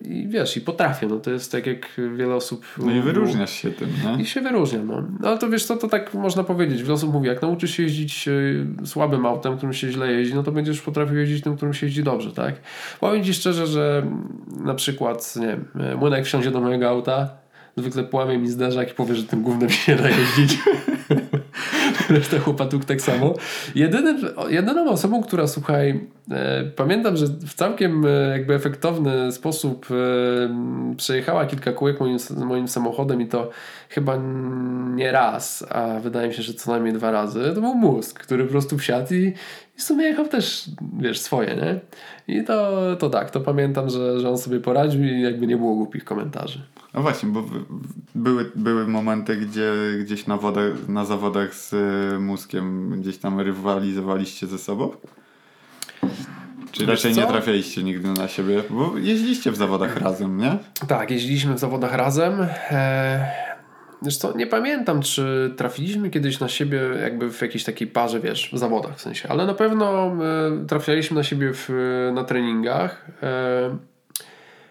i wiesz, i potrafię. No to jest tak jak wiele osób... No i wyróżniasz się tym, nie? I się wyróżniam. No. no ale to wiesz co, to tak można powiedzieć. Wiele osób mówi, jak nauczysz się jeździć e, słabym autem, którym się źle jeździ, no to będziesz potrafił jeździć tym, którym się jeździ dobrze, tak? Powiem Ci szczerze, że na przykład, nie wiem, e, młynek wsiądzie do mojego auta, zwykle połamie mi zderzak i powie, że tym gównem się nie da jeździć. (laughs) (laughs) Reszta chłopaków tak samo. Jedynym, jedyną osobą, która słuchaj, E, pamiętam, że w całkiem e, jakby efektowny sposób e, przejechała kilka kółek moim, moim samochodem i to chyba nie raz, a wydaje mi się, że co najmniej dwa razy. To był mózg, który po prostu wsiadł i, i w sumie jechał też, wiesz, swoje, nie? I to, to tak, to pamiętam, że, że on sobie poradził i jakby nie było głupich komentarzy. No właśnie, bo były, były momenty, gdzie gdzieś na, wodach, na zawodach z mózgiem gdzieś tam rywalizowaliście ze sobą? Czy raczej nie trafialiście nigdy na siebie? Bo jeździliście w zawodach razem, nie? Tak, jeździliśmy w zawodach razem. Wiesz co, nie pamiętam, czy trafiliśmy kiedyś na siebie jakby w jakiejś takiej parze, wiesz, w zawodach w sensie, ale na pewno e, trafialiśmy na siebie w, na treningach. E,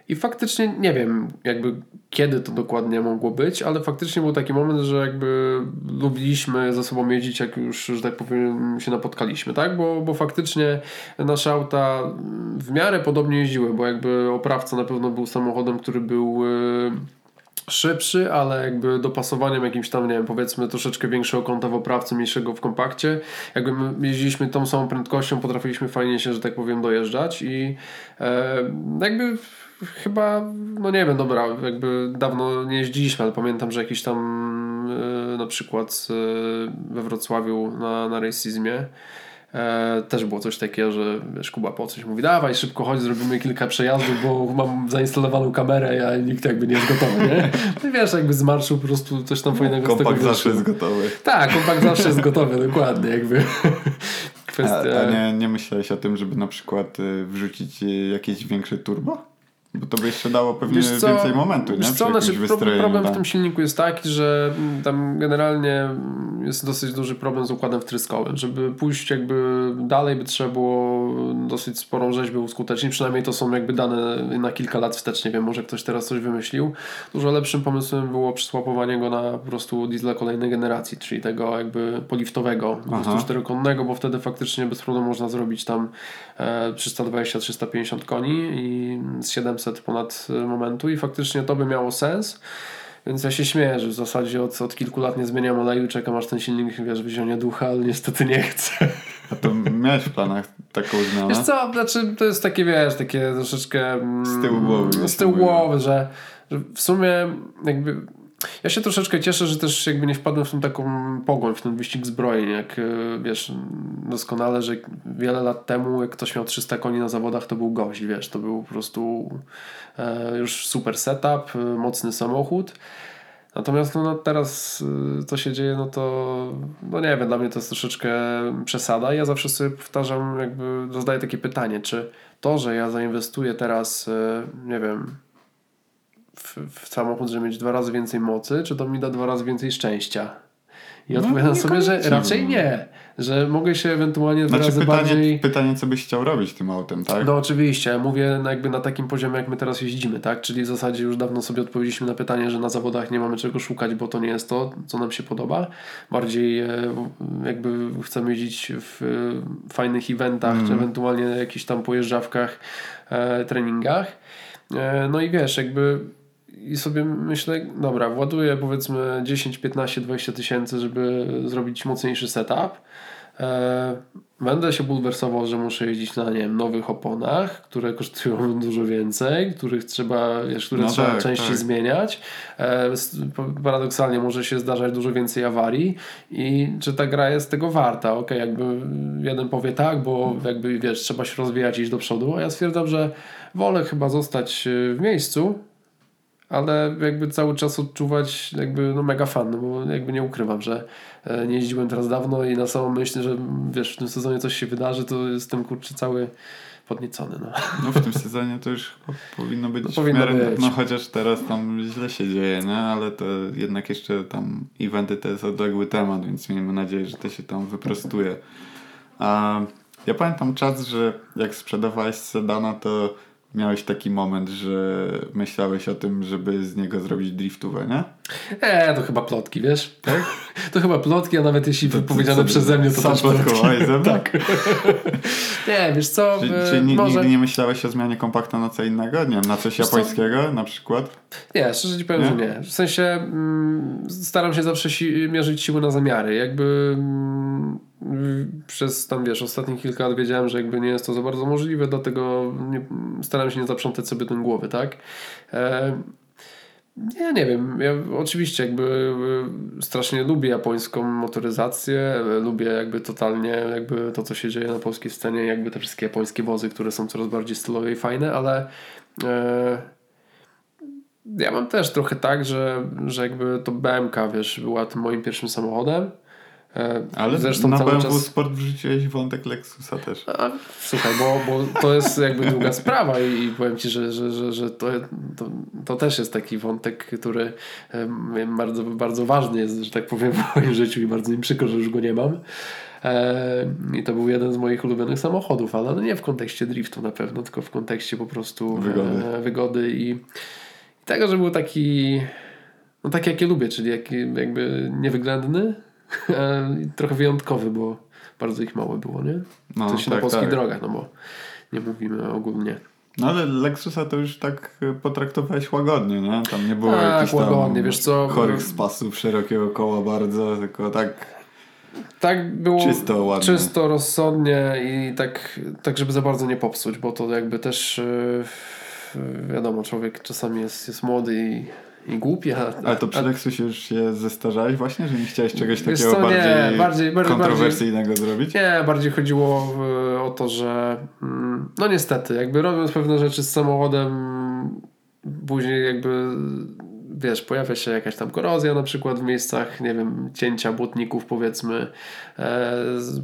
i faktycznie nie wiem, jakby kiedy to dokładnie mogło być, ale faktycznie był taki moment, że jakby lubiliśmy ze sobą jeździć, jak już, że tak powiem, się napotkaliśmy, tak? Bo, bo faktycznie nasze auta w miarę podobnie jeździły, bo jakby oprawca na pewno był samochodem, który był yy, szybszy, ale jakby dopasowaniem jakimś tam, nie wiem, powiedzmy troszeczkę większego kąta w oprawce, mniejszego w kompakcie. Jakby my jeździliśmy tą samą prędkością, potrafiliśmy fajnie się, że tak powiem, dojeżdżać i e, jakby chyba, no nie wiem, dobra, jakby dawno nie jeździliśmy, ale pamiętam, że jakiś tam e, na przykład e, we Wrocławiu na, na racismie E, też było coś takiego, że wiesz, Kuba po coś mówi, dawaj szybko chodź, zrobimy kilka przejazdów, bo mam zainstalowaną kamerę, a nikt jakby nie jest gotowy, nie? (laughs) No i wiesz, jakby z marszu po prostu coś tam fajnego kompakt z tego zawsze jest gotowy. Tak, kompakt zawsze jest gotowy, dokładnie, jakby. (laughs) Kwestia... A, a nie, nie myślałeś o tym, żeby na przykład y, wrzucić y, jakieś większe turbo? Bo to by jeszcze dało pewnie co, więcej momentu, nie? Co, znaczy, problem w tym silniku jest taki, że tam generalnie jest dosyć duży problem z układem wtryskowym. Żeby pójść jakby dalej by trzeba było dosyć sporą rzeźbę uskutecznić. Przynajmniej to są jakby dane na kilka lat wstecz. Nie wiem, może ktoś teraz coś wymyślił. Dużo lepszym pomysłem było przysłapowanie go na po prostu diesla kolejnej generacji, czyli tego jakby poliftowego, po prostu czterokonnego, bo wtedy faktycznie bez problemu można zrobić tam e, 320-350 koni i z 700 700 ponad y, momentu i faktycznie to by miało sens. Więc ja się śmieję, że w zasadzie od, od kilku lat nie zmieniam oleju, czekam aż ten silnik, wiesz, wyzionie ducha, ale niestety nie chcę. A to miałeś w planach taką zmianę? Wiesz co, znaczy to jest takie, wiesz, takie troszeczkę... Z tyłu głowy. Z tyłu głowy, że, że w sumie jakby ja się troszeczkę cieszę, że też jakby nie wpadłem w tą taką pogoń, w ten wyścig zbrojeń, jak e, wiesz doskonale, że wiele lat temu jak ktoś miał 300 koni na zawodach, to był gość, wiesz, to był po prostu e, już super setup, e, mocny samochód. Natomiast no, no, teraz co się dzieje, no to no nie wiem, dla mnie to jest troszeczkę przesada. Ja zawsze sobie powtarzam, jakby zadaję takie pytanie, czy to, że ja zainwestuję teraz, nie wiem, w, w samochód, żeby mieć dwa razy więcej mocy, czy to mi da dwa razy więcej szczęścia? I no, odpowiadam sobie, że raczej nie. Że mogę się ewentualnie dwa znaczy, razy pytanie, bardziej... Pytanie, co byś chciał robić tym autem, tak? No oczywiście. Mówię jakby na takim poziomie, jak my teraz jeździmy, tak? Czyli w zasadzie już dawno sobie odpowiedzieliśmy na pytanie, że na zawodach nie mamy czego szukać, bo to nie jest to, co nam się podoba. Bardziej e, jakby chcemy jeździć w fajnych eventach, mm. czy ewentualnie jakichś tam pojeżdżawkach, e, treningach. E, no i wiesz, jakby i sobie myślę, dobra, właduję powiedzmy 10, 15, 20 tysięcy, żeby zrobić mocniejszy setup. E, będę się bulwersował, że muszę jeździć na nie wiem, nowych oponach, które kosztują (laughs) dużo więcej, których trzeba, wiesz, które no trzeba tak, częściej tak. zmieniać. E, paradoksalnie może się zdarzać dużo więcej awarii i czy ta gra jest tego warta? Ok, jakby jeden powie tak, bo jakby wiesz, trzeba się rozwijać iść do przodu, a ja stwierdzam, że wolę chyba zostać w miejscu, ale jakby cały czas odczuwać jakby no mega fan, no bo jakby nie ukrywam, że e, nie jeździłem teraz dawno i na samą myśl, że wiesz, w tym sezonie coś się wydarzy, to jestem kurczę cały podniecony. No, no w tym sezonie to już powinno być no, powinno miarę, być. no chociaż teraz tam źle się dzieje, nie? ale to jednak jeszcze tam eventy to jest odległy temat, więc miejmy nadzieję, że to się tam wyprostuje. A ja pamiętam czas, że jak sprzedawałeś sedana, to miałeś taki moment, że myślałeś o tym, żeby z niego zrobić driftówę, nie? Eee, to chyba plotki, wiesz? Tak? (laughs) To chyba plotki, a nawet jeśli to, wypowiedziane przeze mnie, to też plotki. (laughs) tak. nie, wiesz co? Czy, czy może... nigdy nie myślałeś o zmianie kompakta na co innego? Nie wiem, na coś wiesz japońskiego co? na przykład? Nie, szczerze ci powiem, nie? że nie. W sensie mm, staram się zawsze si mierzyć siły na zamiary. Jakby... Mm, przez tam wiesz, ostatnich kilka lat wiedziałem, że jakby nie jest to za bardzo możliwe, dlatego nie, staram się nie zaprzątać sobie tym głowy, tak? E, ja nie wiem, ja oczywiście jakby e, strasznie lubię japońską motoryzację, lubię jakby totalnie jakby to, co się dzieje na polskiej scenie, jakby te wszystkie japońskie wozy, które są coraz bardziej stylowe i fajne, ale e, ja mam też trochę tak, że, że jakby to BMK, wiesz, była tym moim pierwszym samochodem, Ale Zresztą na BMW czas... Sport wrzuciłeś wątek Lexusa też. A, słuchaj, bo, bo to jest jakby długa sprawa i, i powiem Ci, że, że, że, że to, to, to, też jest taki wątek, który bardzo, bardzo ważny jest, że tak powiem, w moim życiu i bardzo mi przykro, że już go nie mam. E, I to był jeden z moich ulubionych samochodów, ale no nie w kontekście driftu na pewno, tylko w kontekście po prostu wygody, e, wygody i, i tego, że był taki, no taki jaki lubię, czyli jaki, jakby niewyględny, trochę wyjątkowy, bo bardzo ich mało było, nie? No, to się tak, na polskich tak. drogach, no bo nie mówimy ogólnie. No ale Lexusa to już tak e, potraktowałeś łagodnie, nie? Tam nie było tak, jakichś łagodnie, wiesz co? chorych spasów, szerokiego koła bardzo, tylko tak tak było czysto, ładnie. czysto rozsądnie i tak, tak, żeby za bardzo nie popsuć, bo to jakby też yy, wiadomo, człowiek czasami jest, jest młody i i głupia. Ale to przy Lexusie już się zestarzałeś właśnie, że nie chciałeś czegoś takiego co, bardziej, nie, bardziej, bardziej, kontrowersyjnego bardziej, zrobić? Nie, bardziej chodziło w, o to, że mm, no niestety, jakby robiąc pewne rzeczy z samochodem później jakby wiesz, pojawia się jakaś tam korozja na przykład w miejscach, nie wiem, cięcia błotników powiedzmy. E,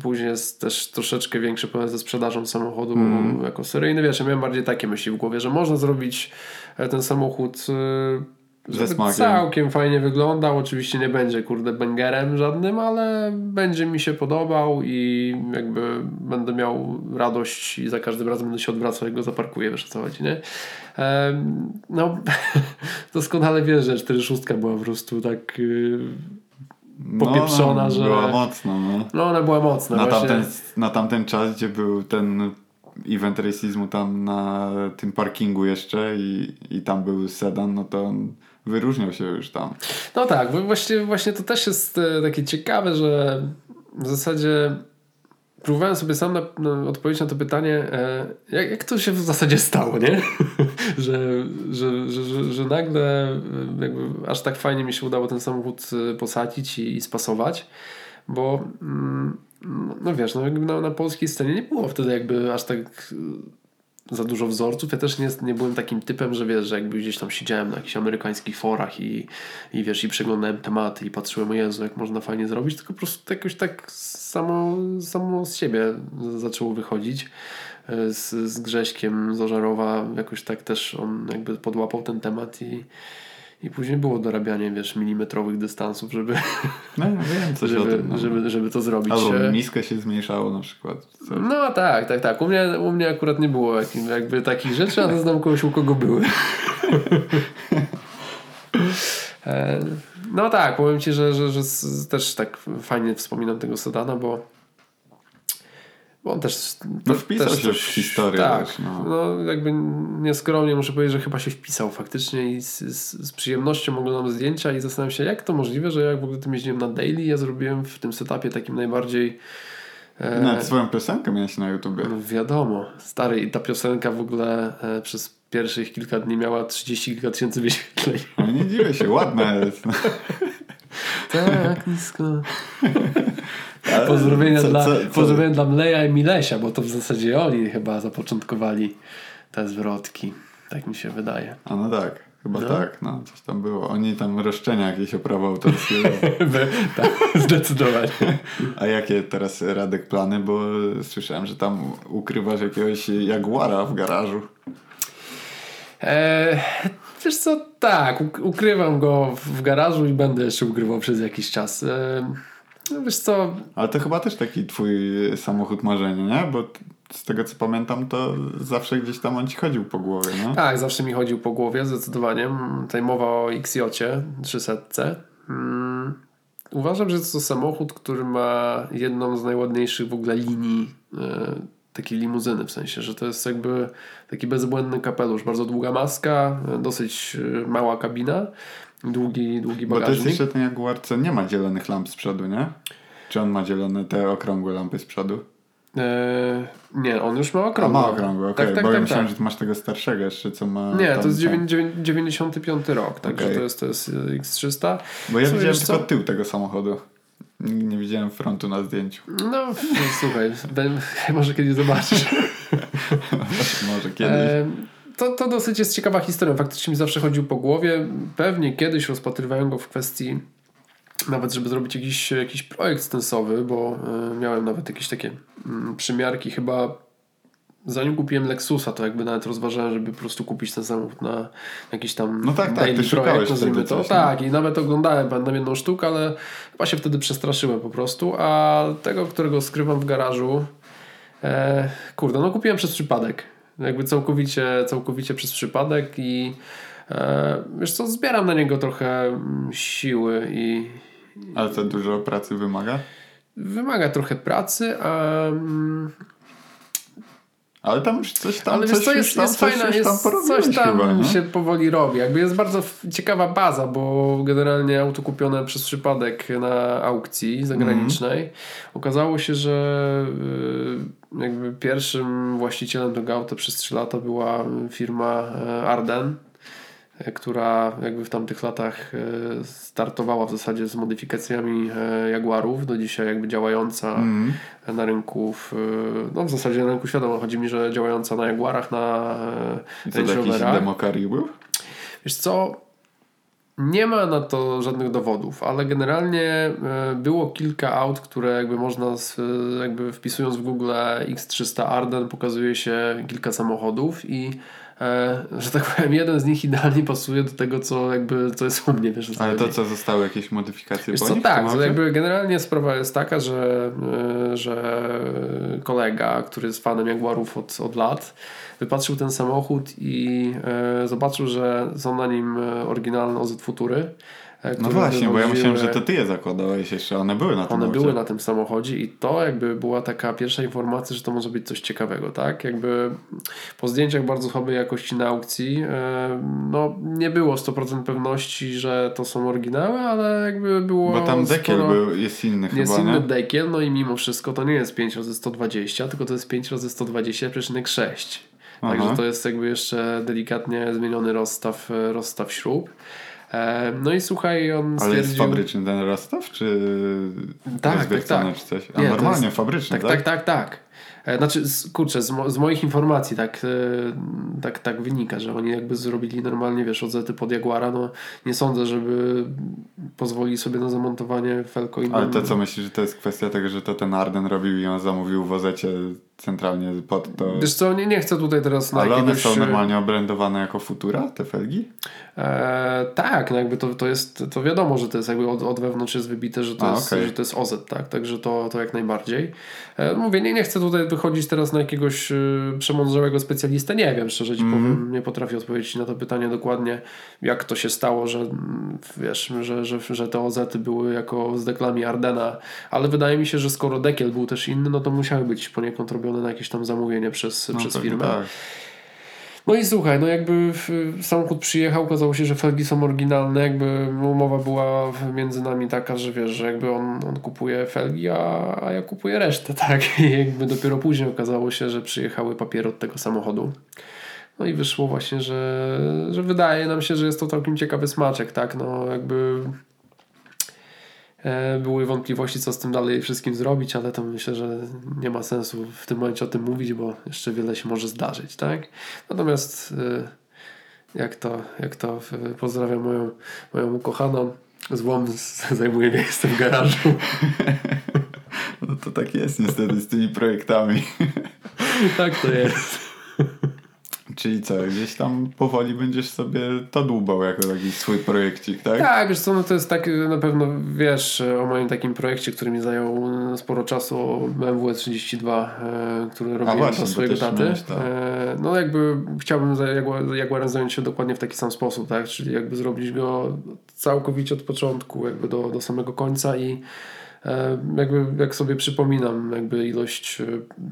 później jest też troszeczkę większy problem ze sprzedażą samochodu mm. jako seryjny. Wiesz, ja miałem bardziej takie myśli w głowie, że można zrobić e, ten samochód e, ze smakiem. Całkiem fajnie wyglądał. Oczywiście nie będzie kurde bangerem żadnym, ale będzie mi się podobał i jakby będę miał radość i za każdym razem będę się odwracał, jak go zaparkuję, wiesz o co chodzi, nie? Ehm, no, (laughs) doskonale wiesz, że 46 była po prostu tak yy, popieprzona, no, że... była mocna, no. No, ona była mocna. Na, właśnie. tamten, na tamten czas, gdzie był ten event racismu tam na tym parkingu jeszcze i, i tam był sedan, no to on wyróżniał się już tam. No tak, właśnie, właśnie to też jest e, takie ciekawe, że w zasadzie próbowałem sobie sam na, na odpowiedzieć na to pytanie, e, jak, jak to się w zasadzie stało, nie? (laughs) że, że, że, że, że nagle e, jakby aż tak fajnie mi się udało ten samochód posadzić i, i spasować, bo mm, no wiesz, no jakby na, na polskiej scenie nie było wtedy jakby aż tak za dużo wzorców. Ja też nie, nie byłem takim typem, że wiesz, że jakby gdzieś tam siedziałem na jakichś amerykańskich forach i, i wiesz, i przeglądałem tematy i patrzyłem, o Jezu, jak można fajnie zrobić, tylko po prostu jakoś tak samo, samo z siebie zaczęło wychodzić. E, z, z Grześkiem z Ożarowa jakoś tak też on jakby podłapał ten temat i i później było dorabianie, wiesz, milimetrowych dystansów, żeby, no, wiem coś żeby, tym, no. żeby, żeby to zrobić. Albo miskę się zmniejszało na przykład. Coś. No tak, tak, tak. U mnie, u mnie akurat nie było jakby takich rzeczy, ale znam kogoś, u kogo były. (laughs) E, no tak, powiem Ci, że, że, że też tak fajnie wspominam tego Sedana, bo on też. No wpisał też się w historię. Tak, też, no. no. jakby nieskromnie muszę powiedzieć, że chyba się wpisał faktycznie i z, z, z przyjemnością oglądam zdjęcia i zastanawiam się, jak to możliwe, że jak w ogóle tym jeździłem na daily, ja zrobiłem w tym setupie takim najbardziej. E, Nawet swoją piosenkę miałeś na YouTubie. No wiadomo, stary i ta piosenka w ogóle e, przez pierwszych kilka dni miała 30 kilka tysięcy wyświetleń. No nie dziwię się, ładna jest. (laughs) tak, nisko. Pozdrowienia, co, dla, co, co? pozdrowienia dla Mleja i Milesia, bo to w zasadzie oni chyba zapoczątkowali te zwrotki. Tak mi się wydaje. A no tak. Chyba no. tak, no coś tam było. Oni tam roszczenia jakieś o prawo autorskie. (laughs) tak, (laughs) zdecydowanie. A jakie teraz Radek plany? Bo słyszałem, że tam ukrywasz jakiegoś Jaguara w garażu. Eee, wiesz co, tak, ukrywam go w garażu i będę jeszcze ukrywał przez jakiś czas. Eee, no wiesz co... Ale to chyba też taki twój samochód marzenia, nie? Bo z tego co pamiętam, to zawsze gdzieś tam on ci chodził po głowie, no? Tak, zawsze mi chodził po głowie, zdecydowanie. Tutaj mowa o XJ 300. Hmm. Uważam, że to samochód, który ma jedną z najładniejszych w ogóle linii e, takiej limuzyny, w sensie, że to jest jakby taki bezbłędny kapelusz, bardzo długa maska, e, dosyć e, mała kabina długi, długi bagażnik. Bo to jest jeszcze ten Jaguar, co nie ma zielonych lamp z przodu, nie? Czy on ma zielone te okrągłe lampy z przodu? Eee, nie, on już ma okrągłe. A ma okrągłe, okej. Tak, tak, Bo ja tak, myślałem, tak. że ty masz tego starszego jeszcze, co ma... Nie, to jest ten- dziewię- dziewię- 95 rok, także Okej. to jest, to jest y, X300. Bo ja widziałem tylko tył tego samochodu. Nigdy nie widziałem frontu na zdjęciu. No, słuchaj, ben- (laughs) może kiedyś zobaczysz. (laughs) Może kiedyś. E, to, to dosyć jest ciekawa historia. Faktycznie mi zawsze chodził po głowie. Pewnie kiedyś rozpatrywałem go w kwestii nawet, żeby zrobić jakiś, jakiś projekt stensowy, bo e, miałem nawet jakieś takie mm, przymiarki chyba zanim kupiłem Lexusa, to jakby nawet rozważałem, żeby po prostu kupić ten samochód na jakiś tam No tak, tak, ty projekt, nazwijmy to. coś, nie? tak, i nawet oglądałem pamiętam jedną sztukę, ale chyba się wtedy przestraszyłem po prostu, a tego, którego skrywam w garażu e, kurde, no kupiłem przez przypadek. Jakby całkowicie, całkowicie przez przypadek i e, wiesz co, zbieram na niego trochę mm, siły i Ale to dużo pracy wymaga? wymaga trochę pracy, a mm, Ale tam już coś tam, Ale coś co, jest, tam, jest coś fajna, jest, tam coś tam chyba, nie? się powoli robi. Jakby jest bardzo ciekawa baza, bo generalnie auto kupione przez przypadek na aukcji zagranicznej. Mhm. Okazało się, że y, jakby pierwszym właścicielem tego auta przez 3 lata była firma e, Arden która jakby w tamtych latach e, startowała w zasadzie z modyfikacjami e, Jaguarów, do dzisiaj jakby działająca Mhm. na rynku, w, no w zasadzie na rynku świadomo, chodzi mi, że działająca na Jaguarach, na e, Range Roverach. demokari był? Wiesz co, nie ma na to żadnych dowodów, ale generalnie e, było kilka aut, które jakby można, e, jakby wpisując w Google X300 Arden pokazuje się kilka samochodów i e, że tak powiem, jeden z nich idealnie pasuje do tego, co jakby, co jest u mnie, wiesz Ale to chodzi. co, zostały jakieś modyfikacje Wiesz co, tak, aucie? jakby generalnie sprawa jest taka, że, y, że kolega, który jest fanem Jaguarów od, od lat, wypatrzył ten samochód i e, zobaczył, że są na nim e, oryginalne OZ Futury. E, No właśnie, bo ja myślałem, że to ty je zakładałeś jeszcze, one były na tym one aucie. były na tym samochodzie i to jakby była taka pierwsza informacja, że to może być coś ciekawego, tak? Jakby po zdjęciach bardzo słabej jakości na aukcji e, no nie było 100% pewności, że to są oryginały, ale jakby było Bo tam dekiel sporo... był, jest inny Jest chyba, inny nie? dekiel, no i mimo wszystko to nie jest 5 razy 120, tylko to jest 5 razy 120,6. Także to jest jakby jeszcze delikatnie zmieniony rozstaw, e, rozstaw śrub. E, No i słuchaj, on Ale stwierdził... jest fabryczny ten rozstaw, czy Tak, tak, tak. czy coś? A Nie, normalnie jest- fabryczny, Tak, tak, tak, tak. E, Znaczy, kurczę, z, mo- z moich informacji tak, e, tak, tak wynika, że oni jakby zrobili normalnie, wiesz, odzety pod Jaguara, no nie sądzę, żeby pozwolili sobie na zamontowanie felko innym. Ale to co myślisz, że to jest kwestia tego, że to ten Arden robił i on zamówił w Ozecie centralnie pod to... Wiesz co, nie, nie chcę tutaj teraz na Ale one jakiegoś... są normalnie obrędowane jako Futura, te felgi? E, tak, no jakby to, to jest, to wiadomo, że to jest jakby od, od wewnątrz jest wybite, że to, A, jest, okej. że to jest OZ, tak, także to, to jak najbardziej. E, mówię, nie, nie chcę tutaj wychodzić teraz na jakiegoś y, przemądrzałego specjalistę, nie wiem, szczerze ci Mhm. powiem, nie potrafię odpowiedzieć na to pytanie dokładnie, jak to się stało, że mm, wiesz, że, że, że te OZ były jako z deklami Ardena, ale wydaje mi się, że skoro dekiel był też inny, no to musiały być poniekąd robione na jakieś tam zamówienie przez, No przez firmę. Tak. No i słuchaj, no jakby samochód przyjechał, okazało się, że felgi są oryginalne, jakby umowa była między nami taka, że wiesz, że jakby on, on kupuje felgi, a, a ja kupuję resztę, (laughs) tak? I jakby dopiero później okazało się, że przyjechały papiery od tego samochodu. No i wyszło właśnie, że, że wydaje nam się, że jest to całkiem ciekawy smaczek, tak? No jakby były wątpliwości, co z tym dalej wszystkim zrobić, ale to myślę, że nie ma sensu w tym momencie o tym mówić, bo jeszcze wiele się może zdarzyć, tak? Natomiast e, jak to, jak to e, pozdrawiam moją, moją ukochaną, złom (laughs) zajmuje miejsce w garażu. (laughs) No to tak jest niestety z tymi projektami. (laughs) tak to jest. Czyli co, gdzieś tam powoli będziesz sobie to dłubał jako jakiś swój projekcik, tak? Tak, wiesz co, no to jest tak, na pewno wiesz o moim takim projekcie, który mi zajął e, sporo czasu, BMW 32, e, który robiłem właśnie, dla swojego taty. miałeś, tak. E, no jakby chciałbym za Jaguar- Jaguarem zająć się dokładnie w taki sam sposób, tak, czyli jakby zrobić go całkowicie od początku, jakby do, do samego końca i e, jakby jak sobie przypominam jakby ilość e,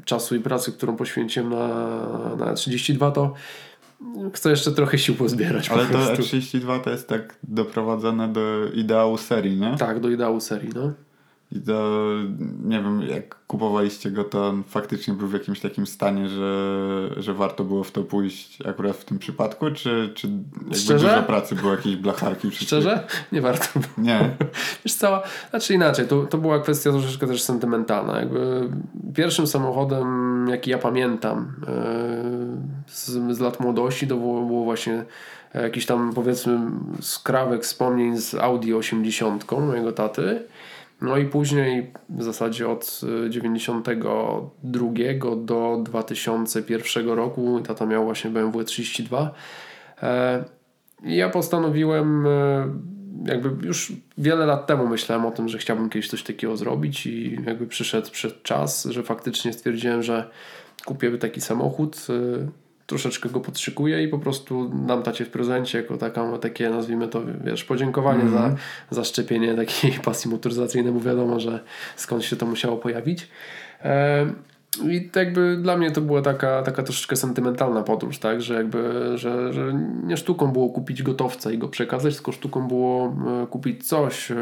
czasu i pracy, którą poświęciłem na, na 32, to chcę jeszcze trochę sił pozbierać Ale po to prostu. E32 to jest tak doprowadzone do ideału serii, nie? Tak, do ideału serii, no. I to nie wiem, jak kupowaliście go, to on faktycznie był w jakimś takim stanie, że, że warto było w to pójść akurat w tym przypadku, czy, czy jakby Szczerze? dużo pracy było jakieś blacharki? Szczerze? Nie warto było. Nie. (laughs) Wiesz cała, znaczy inaczej, to, to była kwestia troszeczkę też sentymentalna. Jakby pierwszym samochodem, jaki ja pamiętam e, z, z lat młodości, to było, było właśnie jakiś tam powiedzmy skrawek wspomnień z Audi 80 mojego taty. No i później w zasadzie od e, 92 do 2001 roku tata miał właśnie BMW 32. E, ja postanowiłem e, jakby już wiele lat temu myślałem o tym, że chciałbym kiedyś coś takiego zrobić i jakby przyszedł przed czas, że faktycznie stwierdziłem, że kupię taki samochód, y, troszeczkę go podszykuję i po prostu dam tacie w prezencie jako taką, takie nazwijmy to, wiesz, podziękowanie za, za szczepienie takiej (laughs) pasji motoryzacyjnej, bo wiadomo, że skąd się to musiało pojawić. E, i jakby dla mnie to była taka, taka troszeczkę sentymentalna podróż, tak? Że jakby, że, że nie sztuką było kupić gotowca i go przekazać, tylko sztuką było e, kupić coś, e,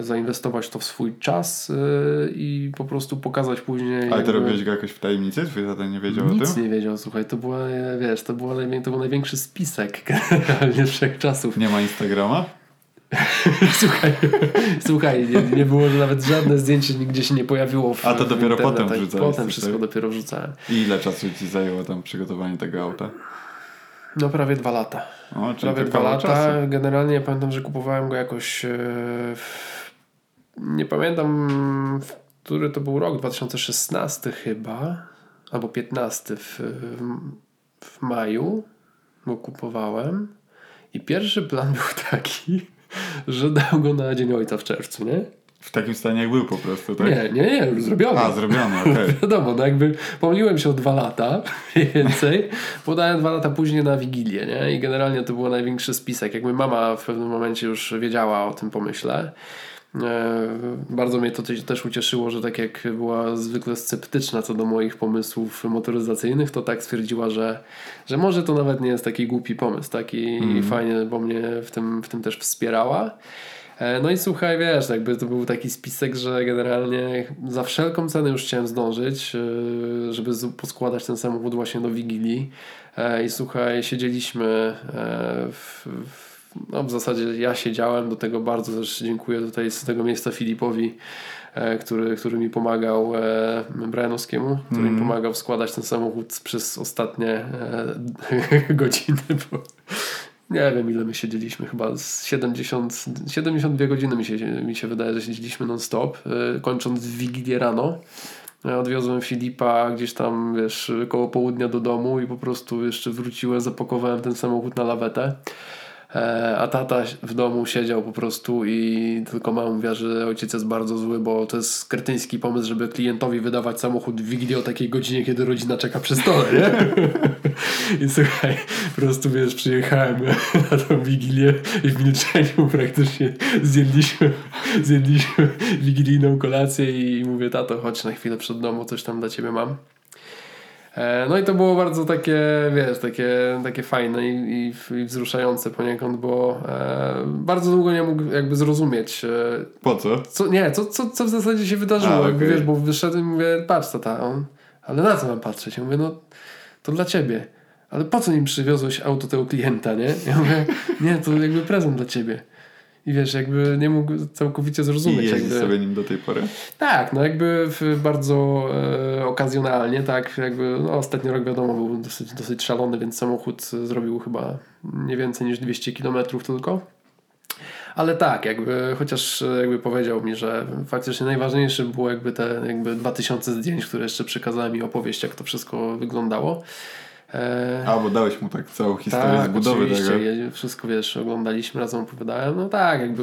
zainwestować to w swój czas e, i po prostu pokazać później. Ale ty robiłeś go jakoś w tajemnicy? Twój tata nie wiedział o Nic tym? nie wiedział, słuchaj, to była, wiesz, to, była to był największy spisek (laughs) generalnie wszechczasów. Nie ma Instagrama? (laughs) Słuchaj, słuchaj nie, nie było że nawet żadne zdjęcie nigdzie się nie pojawiło w A to dopiero potem internetach. wrzucałeś Potem coś, wszystko tak? dopiero wrzucałem. I ile czasu ci zajęło tam przygotowanie tego auta? No prawie dwa lata. O, Prawie dwa lata. czasu. Generalnie ja pamiętam, że kupowałem go jakoś. e, Nie pamiętam, który to był rok, 2016 chyba, albo 15 w, w maju go kupowałem. I pierwszy plan (laughs) był taki, (laughs) że dał go na Dzień Ojca w czerwcu, nie? W takim stanie jak był po prostu, tak? Nie, nie, nie, już zrobiony. A, zrobione, okej. (laughs) Wiadomo, no jakby pomyliłem się o dwa lata (laughs) mniej więcej. Podałem dwa lata później na Wigilię, nie? I generalnie to był największy spisek. Jakby mama w pewnym momencie już wiedziała o tym pomyśle. E, Bardzo mnie to też- ucieszyło, że tak jak była zwykle sceptyczna co do moich pomysłów motoryzacyjnych, to tak stwierdziła, że, że może to nawet nie jest taki głupi pomysł, tak? I, i fajnie, bo mnie w tym, w tym też wspierała. E, No i słuchaj, wiesz, jakby to był taki spisek, że generalnie za wszelką cenę już chciałem zdążyć, e, żeby poskładać ten samochód właśnie do Wigilii. I słuchaj, siedzieliśmy w, w no w zasadzie ja siedziałem, do tego bardzo też dziękuję tutaj z tego miejsca Filipowi, e, który, który mi pomagał, e, Brianowskiemu, który mi pomagał składać ten samochód przez ostatnie e, (laughs) godziny, bo nie wiem ile my siedzieliśmy, chyba z 70, 72 godziny mi się, mi się wydaje, że siedzieliśmy non stop, e, kończąc Wigilię rano. Odwiozłem Filipa gdzieś tam, wiesz, koło południa do domu i po prostu jeszcze wróciłem, zapakowałem ten samochód na lawetę. E, A tata w domu siedział po prostu i tylko mama mówiła, że ojciec jest bardzo zły, bo to jest kretyński pomysł, żeby klientowi wydawać samochód w Wigilię o takiej godzinie, kiedy rodzina czeka przy stole, nie? I słuchaj, po prostu wiesz, przyjechałem na tą Wigilię i w milczeniu praktycznie zjedliśmy, zjedliśmy wigilijną kolację i mówię, tato, chodź na chwilę przed domu, coś tam dla ciebie mam. E, No i to było bardzo takie, wiesz, takie, takie fajne i, i, i wzruszające poniekąd, bo e, bardzo długo nie mógł jakby zrozumieć, e, Po co? co, nie, co, co, co w zasadzie się wydarzyło. A, okej. wiesz, bo wyszedłem i mówię, patrz tata, on, ale na co mam patrzeć? Ja mówię, no to dla ciebie. Ale po co im przywiozłeś auto tego klienta, nie? Ja mówię, nie, to jakby prezent dla ciebie. I wiesz, jakby nie mógł całkowicie I zrozumieć. jeździsz jakby... sobie nim do tej pory? Tak, no jakby bardzo e, okazjonalnie, tak, jakby no, ostatni rok wiadomo był dosyć, dosyć szalony, więc samochód e, zrobił chyba nie więcej niż 200 km tylko. Ale tak, jakby chociaż e, jakby powiedział mi, że faktycznie najważniejsze było jakby te jakby 2000 zdjęć, które jeszcze przekazałem mi opowieść, jak to wszystko wyglądało. E, A, bo dałeś mu tak całą historię tak, zbudowy oczywiście. tego. Ja wszystko wiesz, oglądaliśmy, razem opowiadałem. No tak, jakby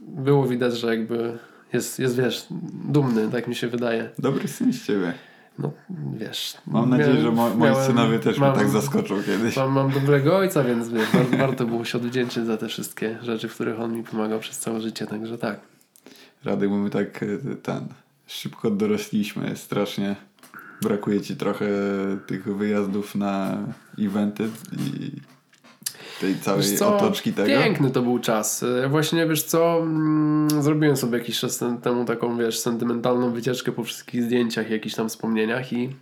było widać, że jakby jest, jest wiesz, dumny, tak mi się wydaje. Dobry syn z ciebie. No wiesz. Mam nadzieję, że mo- moi miałem- synowie też mam, mnie tak zaskoczą kiedyś. Mam, mam dobrego ojca, więc wiesz, war, warto było się odwdzięczyć za te wszystkie rzeczy, w których on mi pomagał przez całe życie, także tak. Radek, bo my tak e, ten szybko dorośliśmy strasznie. Brakuje ci trochę tych wyjazdów na eventy i tej całej Wiesz co, otoczki tego. Piękny to był czas. Właśnie wiesz co, mm, zrobiłem sobie jakiś czas temu taką, wiesz, sentymentalną wycieczkę po wszystkich zdjęciach i jakichś tam wspomnieniach i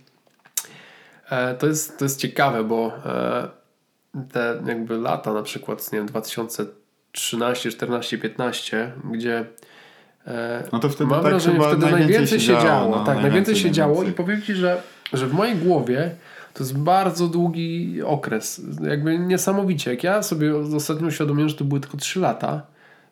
e, to, jest, to jest ciekawe, bo e, te jakby lata na przykład, nie wiem, 2013, 14, 15, gdzie No to wtedy Mam tak wrażenie, chyba wtedy najwięcej najwięcej się działo, działo. no, tak, najwięcej się działo i najwięcej. powiem Ci, że, że w mojej głowie to jest bardzo długi okres. Jakby niesamowicie. Jak ja sobie ostatnio uświadomiłem, że to były tylko 3 lata,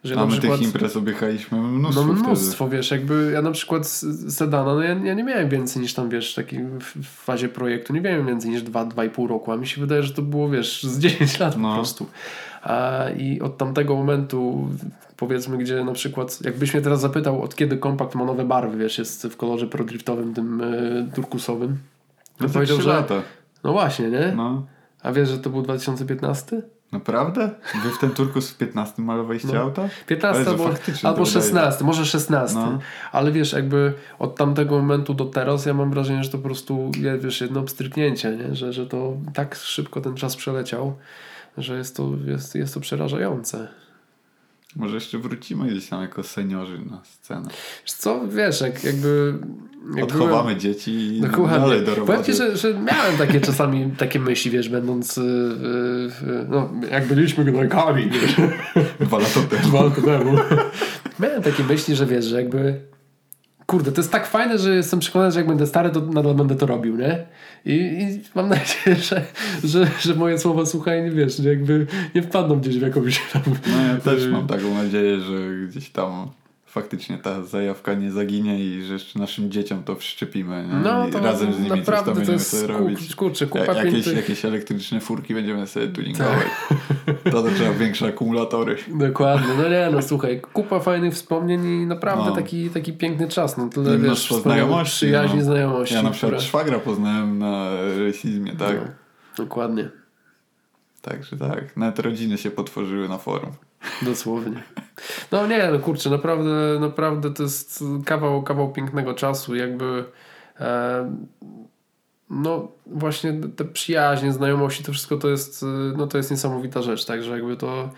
że A na my przykład... tych imprez objechaliśmy mnóstwo, No wtedy. mnóstwo, wiesz, jakby ja na przykład z- sedana, no ja, ja nie miałem więcej niż tam, wiesz, taki w, w fazie projektu, nie miałem więcej niż 2-2,5 roku, a mi się wydaje, że to było, wiesz, z (laughs) 10 lat No. po prostu. A, I od tamtego momentu, powiedzmy, gdzie na przykład, jakbyś mnie teraz zapytał, od kiedy kompakt ma nowe barwy, wiesz, jest w kolorze prodriftowym, tym y, turkusowym, No to trzy że... lata. No właśnie, nie? No. A wiesz, że to był 2015? Naprawdę? Wy w ten turkus w 15 malowaliście No. auta? 15 Jezu, albo, albo to wydaje. 16, może 16. No. Ale wiesz, jakby od tamtego momentu do teraz ja mam wrażenie, że to po prostu wiesz, jedno pstryknięcie, nie? Że, że to tak szybko ten czas przeleciał, że jest to, jest, jest to przerażające. Może jeszcze wrócimy gdzieś tam jako seniorzy na scenę. Wiesz co, wiesz, jak, jakby... jak Odchowamy byłem- dzieci i Dokładnie. dalej do Powiem roboty. ci, że, że miałem takie (laughs) czasami takie myśli, wiesz, będąc yy, yy, no, jak byliśmy gnojkami, wiesz, (laughs) Dwa lata temu. dwa lata temu. (laughs) Miałem takie myśli, że wiesz, że jakby kurde, to jest tak fajne, że jestem przekonany, że jak będę stary, to nadal będę to robił, nie? I, i mam nadzieję, że, że, że moje słowa słuchaj, nie wiesz, jakby nie wpadną gdzieś w jakąś tam... No ja też yy, mam taką nadzieję, że gdzieś tam faktycznie ta zajawka nie zaginie i że jeszcze naszym dzieciom to wszczepimy. Nie? No I to razem z nimi coś to będziemy sobie kur- robić. kurczę, kupa Ja, jakieś, pięknych... jakieś elektryczne furki będziemy sobie tuningować. Tak. To, to trzeba większe akumulatory. Dokładnie, no nie, no słuchaj, kupa fajnych wspomnień i naprawdę No. taki, taki piękny czas, no tyle wiesz, mnóstwo znajomości, przyjaźni, no. znajomości. Ja na przykład które- szwagra poznałem na rasizmie, tak? No, dokładnie, Także tak, nawet rodziny się potworzyły na forum. dosłownie. No nie, no kurczę, naprawdę, naprawdę to jest kawał, kawał pięknego czasu, jakby e, no właśnie te przyjaźnie, znajomości, to wszystko to jest, e, no to jest niesamowita rzecz, także jakby to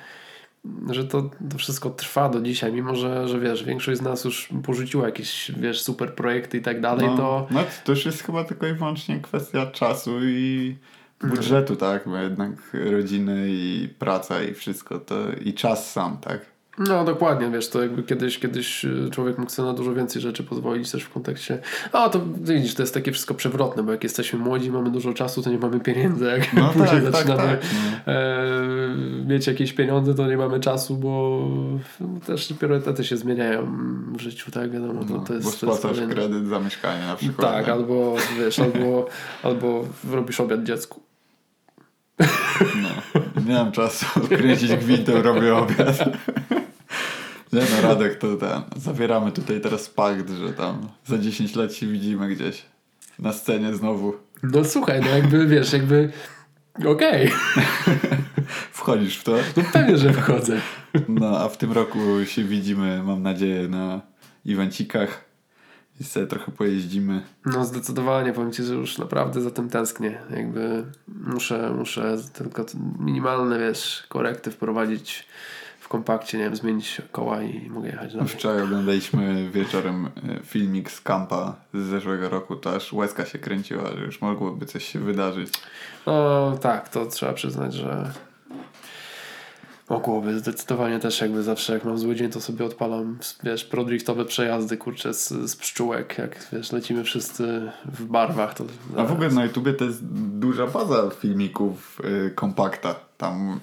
że to, to wszystko trwa do dzisiaj, mimo że, że wiesz, większość z nas już porzuciła jakieś, wiesz, super projekty i tak dalej, no, to no to już jest chyba tylko i wyłącznie kwestia czasu i budżetu, tak? Bo jednak rodziny i praca i wszystko to i czas sam, tak? No dokładnie, wiesz, to jakby kiedyś, kiedyś y, człowiek mógł sobie na dużo więcej rzeczy pozwolić też w kontekście. No to widzisz, to jest takie wszystko przewrotne, bo jak jesteśmy młodzi, mamy dużo czasu, to nie mamy pieniędzy. Jak No (laughs) później tak, tak, zaczynamy tak. No. e, mieć jakieś pieniądze, to nie mamy czasu, bo też priorytety się zmieniają w życiu, tak wiadomo, to, No, to jest. bo to jest spłacasz pewien- kredyt za mieszkanie na przykład. Tak, nie? albo wiesz, albo, albo robisz obiad dziecku. No, nie mam czasu kręcić gwintem, robię obiad. Nie no, Radek, to ten, zawieramy tutaj teraz pakt, że tam za 10 lat się widzimy gdzieś na scenie znowu. No słuchaj, no jakby wiesz, jakby okej, Wchodzisz w to. no pewnie, że wchodzę. No, a w tym roku się widzimy, mam nadzieję, na evencikach i sobie trochę pojeździmy. No zdecydowanie, powiem Ci, że już naprawdę za tym tęsknię. Jakby muszę, muszę tylko minimalne, wiesz, korekty wprowadzić w kompakcie, nie wiem, zmienić koła i mogę jechać dalej. Wczoraj oglądaliśmy wieczorem e, filmik z kampa z zeszłego roku, to aż łezka się kręciła, że już mogłoby coś się wydarzyć. No tak, to trzeba przyznać, że mogłoby zdecydowanie też jakby zawsze jak mam zły dzień, to sobie odpalam, wiesz, prodriftowe przejazdy, kurczę, z, z pszczółek, jak wiesz, lecimy wszyscy w barwach, to... A w ogóle na YouTubie to jest duża baza filmików y, kompakta. Tam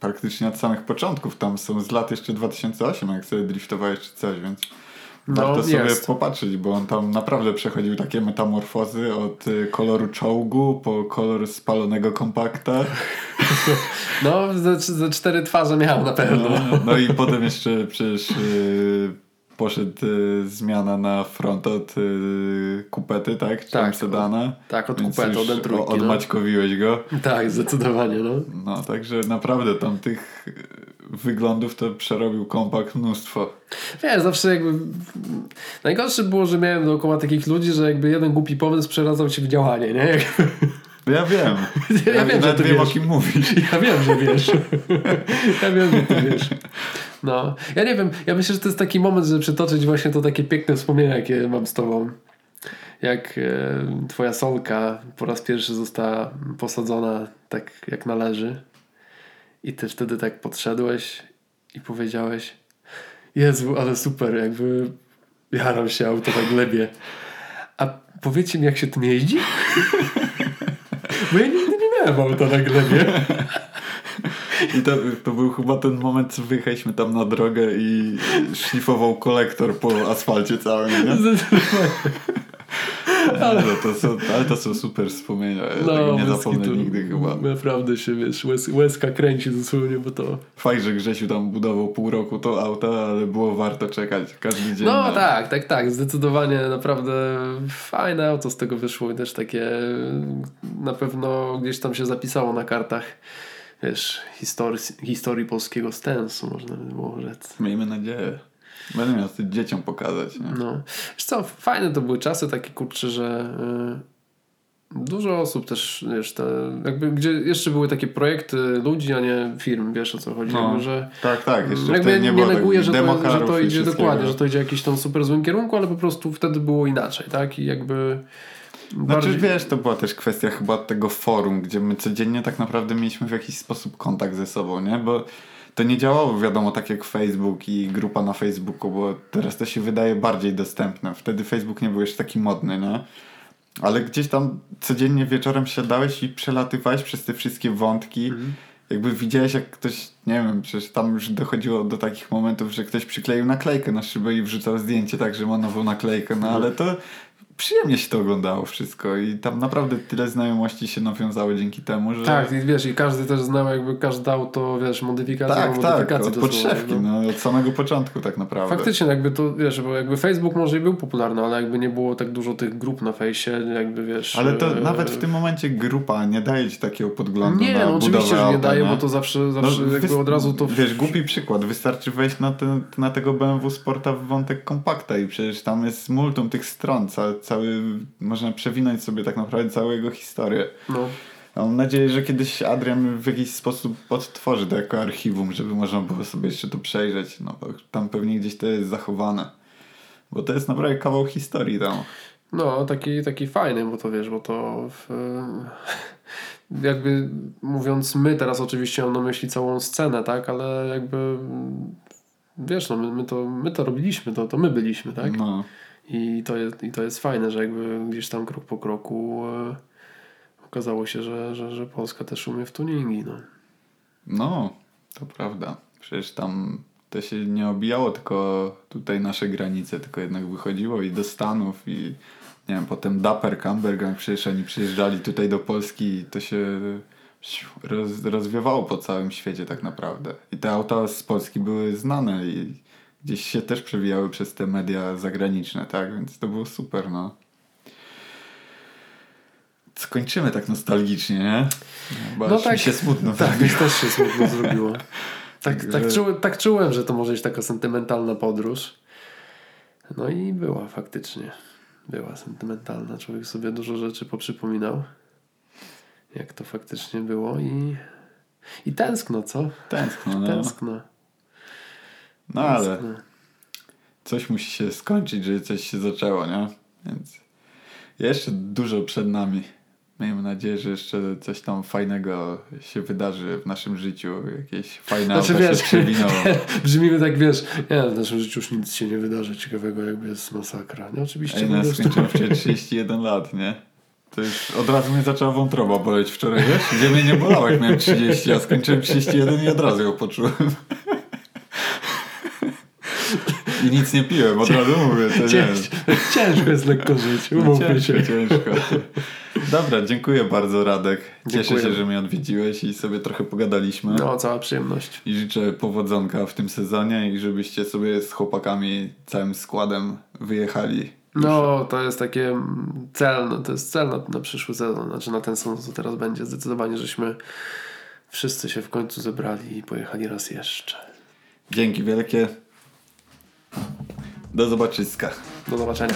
praktycznie od samych początków, tam są z lat jeszcze 2008, jak sobie driftowałeś czy coś, więc No, warto sobie jest. popatrzeć, bo on tam naprawdę przechodził takie metamorfozy od y, koloru czołgu po kolor spalonego kompakta. (laughs) No, ze, ze cztery twarze miał na pewno. No, no i potem jeszcze przecież y, poszedł y, zmiana na front od y, kupety, tak? Czy Tak, sedana. Tak, od Więc kupety, od M3. o- Odmaćkowiłeś go. No. Tak, zdecydowanie, no. No, także naprawdę tam tych wyglądów to przerobił kompakt mnóstwo. Wiesz, zawsze jakby... Najgorsze było, że miałem dookoła takich ludzi, że jakby jeden głupi pomysł przeradzał się w działanie, nie? (laughs) Ja wiem. Ja, ja wiem, nawet że ty wiem wiesz. o kim mówisz. (laughs) Ja wiem, że wiesz. ja wiem, że ty wiesz. No, ja nie wiem, ja myślę, że to jest taki moment, żeby przytoczyć właśnie to takie piękne wspomnienia, jakie mam z tobą. Jak e, twoja solka po raz pierwszy została posadzona tak jak należy i ty wtedy tak podszedłeś i powiedziałeś Jezu, ale super, jakby jaram się auto na glebie. A powiedzcie mi, jak się tym jeździ? (laughs) Bo ja nigdy nie miałem auta na glebie. I to, to był chyba ten moment, co wyjechaliśmy tam na drogę i szlifował kolektor po asfalcie całym, nie? (laughs) (laughs) Ale to są, ale to są super wspomnienia. Ja tego nie zapomnę nigdy chyba. Naprawdę się, wiesz, łez, łezka kręci dosłownie, bo to... Fakt, że Grzesiu tam budował pół roku to auto, ale było warto czekać każdy dzień. No na- tak, tak, tak. Zdecydowanie naprawdę fajne auto z tego wyszło i też takie na pewno gdzieś tam się zapisało na kartach wiesz, historii, historii polskiego stensu, można by było rzec. Miejmy nadzieję. Będę miał to dzieciom pokazać. Nie? No. Wiesz co, fajne to były czasy takie kurcze, że y, dużo osób też, wiesz, te, jakby gdzie jeszcze były takie projekty ludzi, a nie firm, wiesz o co chodzi, No. jakby, że Tak, tak. Jeszcze jakby nie, nie było neguję, że to, że to idzie dokładnie, że to idzie w jakimś tam super złym kierunku, ale po prostu wtedy było inaczej, tak? I jakby Znaczy bardziej... wiesz, to była też kwestia chyba tego forum, gdzie my codziennie tak naprawdę mieliśmy w jakiś sposób kontakt ze sobą, nie? Bo to nie działało wiadomo tak jak Facebook i grupa na Facebooku, bo teraz to się wydaje bardziej dostępne. Wtedy Facebook nie był jeszcze taki modny, nie? Ale gdzieś tam codziennie wieczorem siadałeś i przelatywałeś przez te wszystkie wątki. Mhm. Jakby widziałeś jak ktoś, nie wiem, przecież tam już dochodziło do takich momentów, że ktoś przykleił naklejkę na szybę i wrzucał zdjęcie tak, że ma nową naklejkę, no ale to przyjemnie się to oglądało wszystko i tam naprawdę tyle znajomości się nawiązało dzięki temu, że... Tak, i wiesz, i każdy też znał jakby każde auto, wiesz, modyfikację tak, do tak, od podszewki, no. no, od samego początku tak naprawdę. Faktycznie, jakby to, wiesz, bo jakby Facebook może i był popularny, ale jakby nie było tak dużo tych grup na fejsie, jakby wiesz... Ale to e, nawet w tym momencie grupa nie daje ci takiego podglądu Nie, na no oczywiście, że nie daje, bo to zawsze, zawsze jakby wys- od razu to... Wiesz, głupi przykład. Wystarczy wejść na, ten, na tego BMW Sporta w wątek kompakta i przecież tam jest multum tych stron. Cały, cały, można przewinąć sobie tak naprawdę całą jego historię. No. Mam nadzieję, że kiedyś Adrian w jakiś sposób odtworzy to jako archiwum, żeby można było sobie jeszcze to przejrzeć. No bo tam pewnie gdzieś to jest zachowane. Bo to jest naprawdę kawał historii tam. No, taki, taki fajny, bo to wiesz, bo to w, (laughs) jakby mówiąc my teraz oczywiście mam na myśli całą scenę, tak, ale jakby wiesz, no my, my, to, my to robiliśmy, to, to my byliśmy, tak? No. I, to jest, I to jest fajne, że jakby gdzieś tam krok po kroku e, okazało się, że, że, że Polska też umie w tuningi, no. No, to prawda. Przecież tam to się nie obijało tylko tutaj nasze granice, tylko jednak wychodziło i do Stanów i nie wiem, potem Dapper, Cambergang, przecież oni przyjeżdżali tutaj do Polski i to się roz, rozwiewało po całym świecie tak naprawdę. I te auta z Polski były znane i gdzieś się też przewijały przez te media zagraniczne, tak? Więc to było super, no. Skończymy tak nostalgicznie, nie? Bo No tak. mi się smutno Tak, zrobiło. mi też się smutno zrobiło. (laughs) Tak, tak, czułem, tak czułem, że to może być taka sentymentalna podróż. No i była faktycznie. Była sentymentalna. Człowiek sobie dużo rzeczy poprzypominał. Jak to faktycznie było i, i tęskno, co? Tęskno, no. Tęskno. No ale coś musi się skończyć, żeby coś się zaczęło, nie? Więc jeszcze dużo przed nami. Miejmy nadzieję, że jeszcze coś tam fajnego się wydarzy w naszym życiu. Jakieś fajne Znaczy, wiesz, się. (laughs) Brzmimy tak, wiesz, nie, w naszym życiu już nic się nie wydarzy ciekawego, jakby jest masakra. Nie, oczywiście. Ej, prostu- skończyłem wczoraj 31 lat, nie? To już od razu mnie zaczęła wątroba boleć wczoraj, wiesz? Gdzie mnie nie bolała, jak miałem 30, a skończyłem 31 i od razu ją poczułem. I nic nie piłem, od razu mówię, to nie Cięż, ciężko jest lekko żyć, No umówmy się. ciężko, ciężko. Dobra, dziękuję bardzo Radek. Cieszę Dziękuję. się, że mnie odwiedziłeś i sobie trochę pogadaliśmy. No, cała przyjemność. I życzę powodzonka w tym sezonie i żebyście sobie z chłopakami, całym składem wyjechali. No, to jest takie cel, no, to jest cel na, na przyszły sezon, znaczy na ten sezon, co teraz będzie. Zdecydowanie, żeśmy wszyscy się w końcu zebrali i pojechali raz jeszcze. Dzięki wielkie. Do zobaczyska. Do zobaczenia.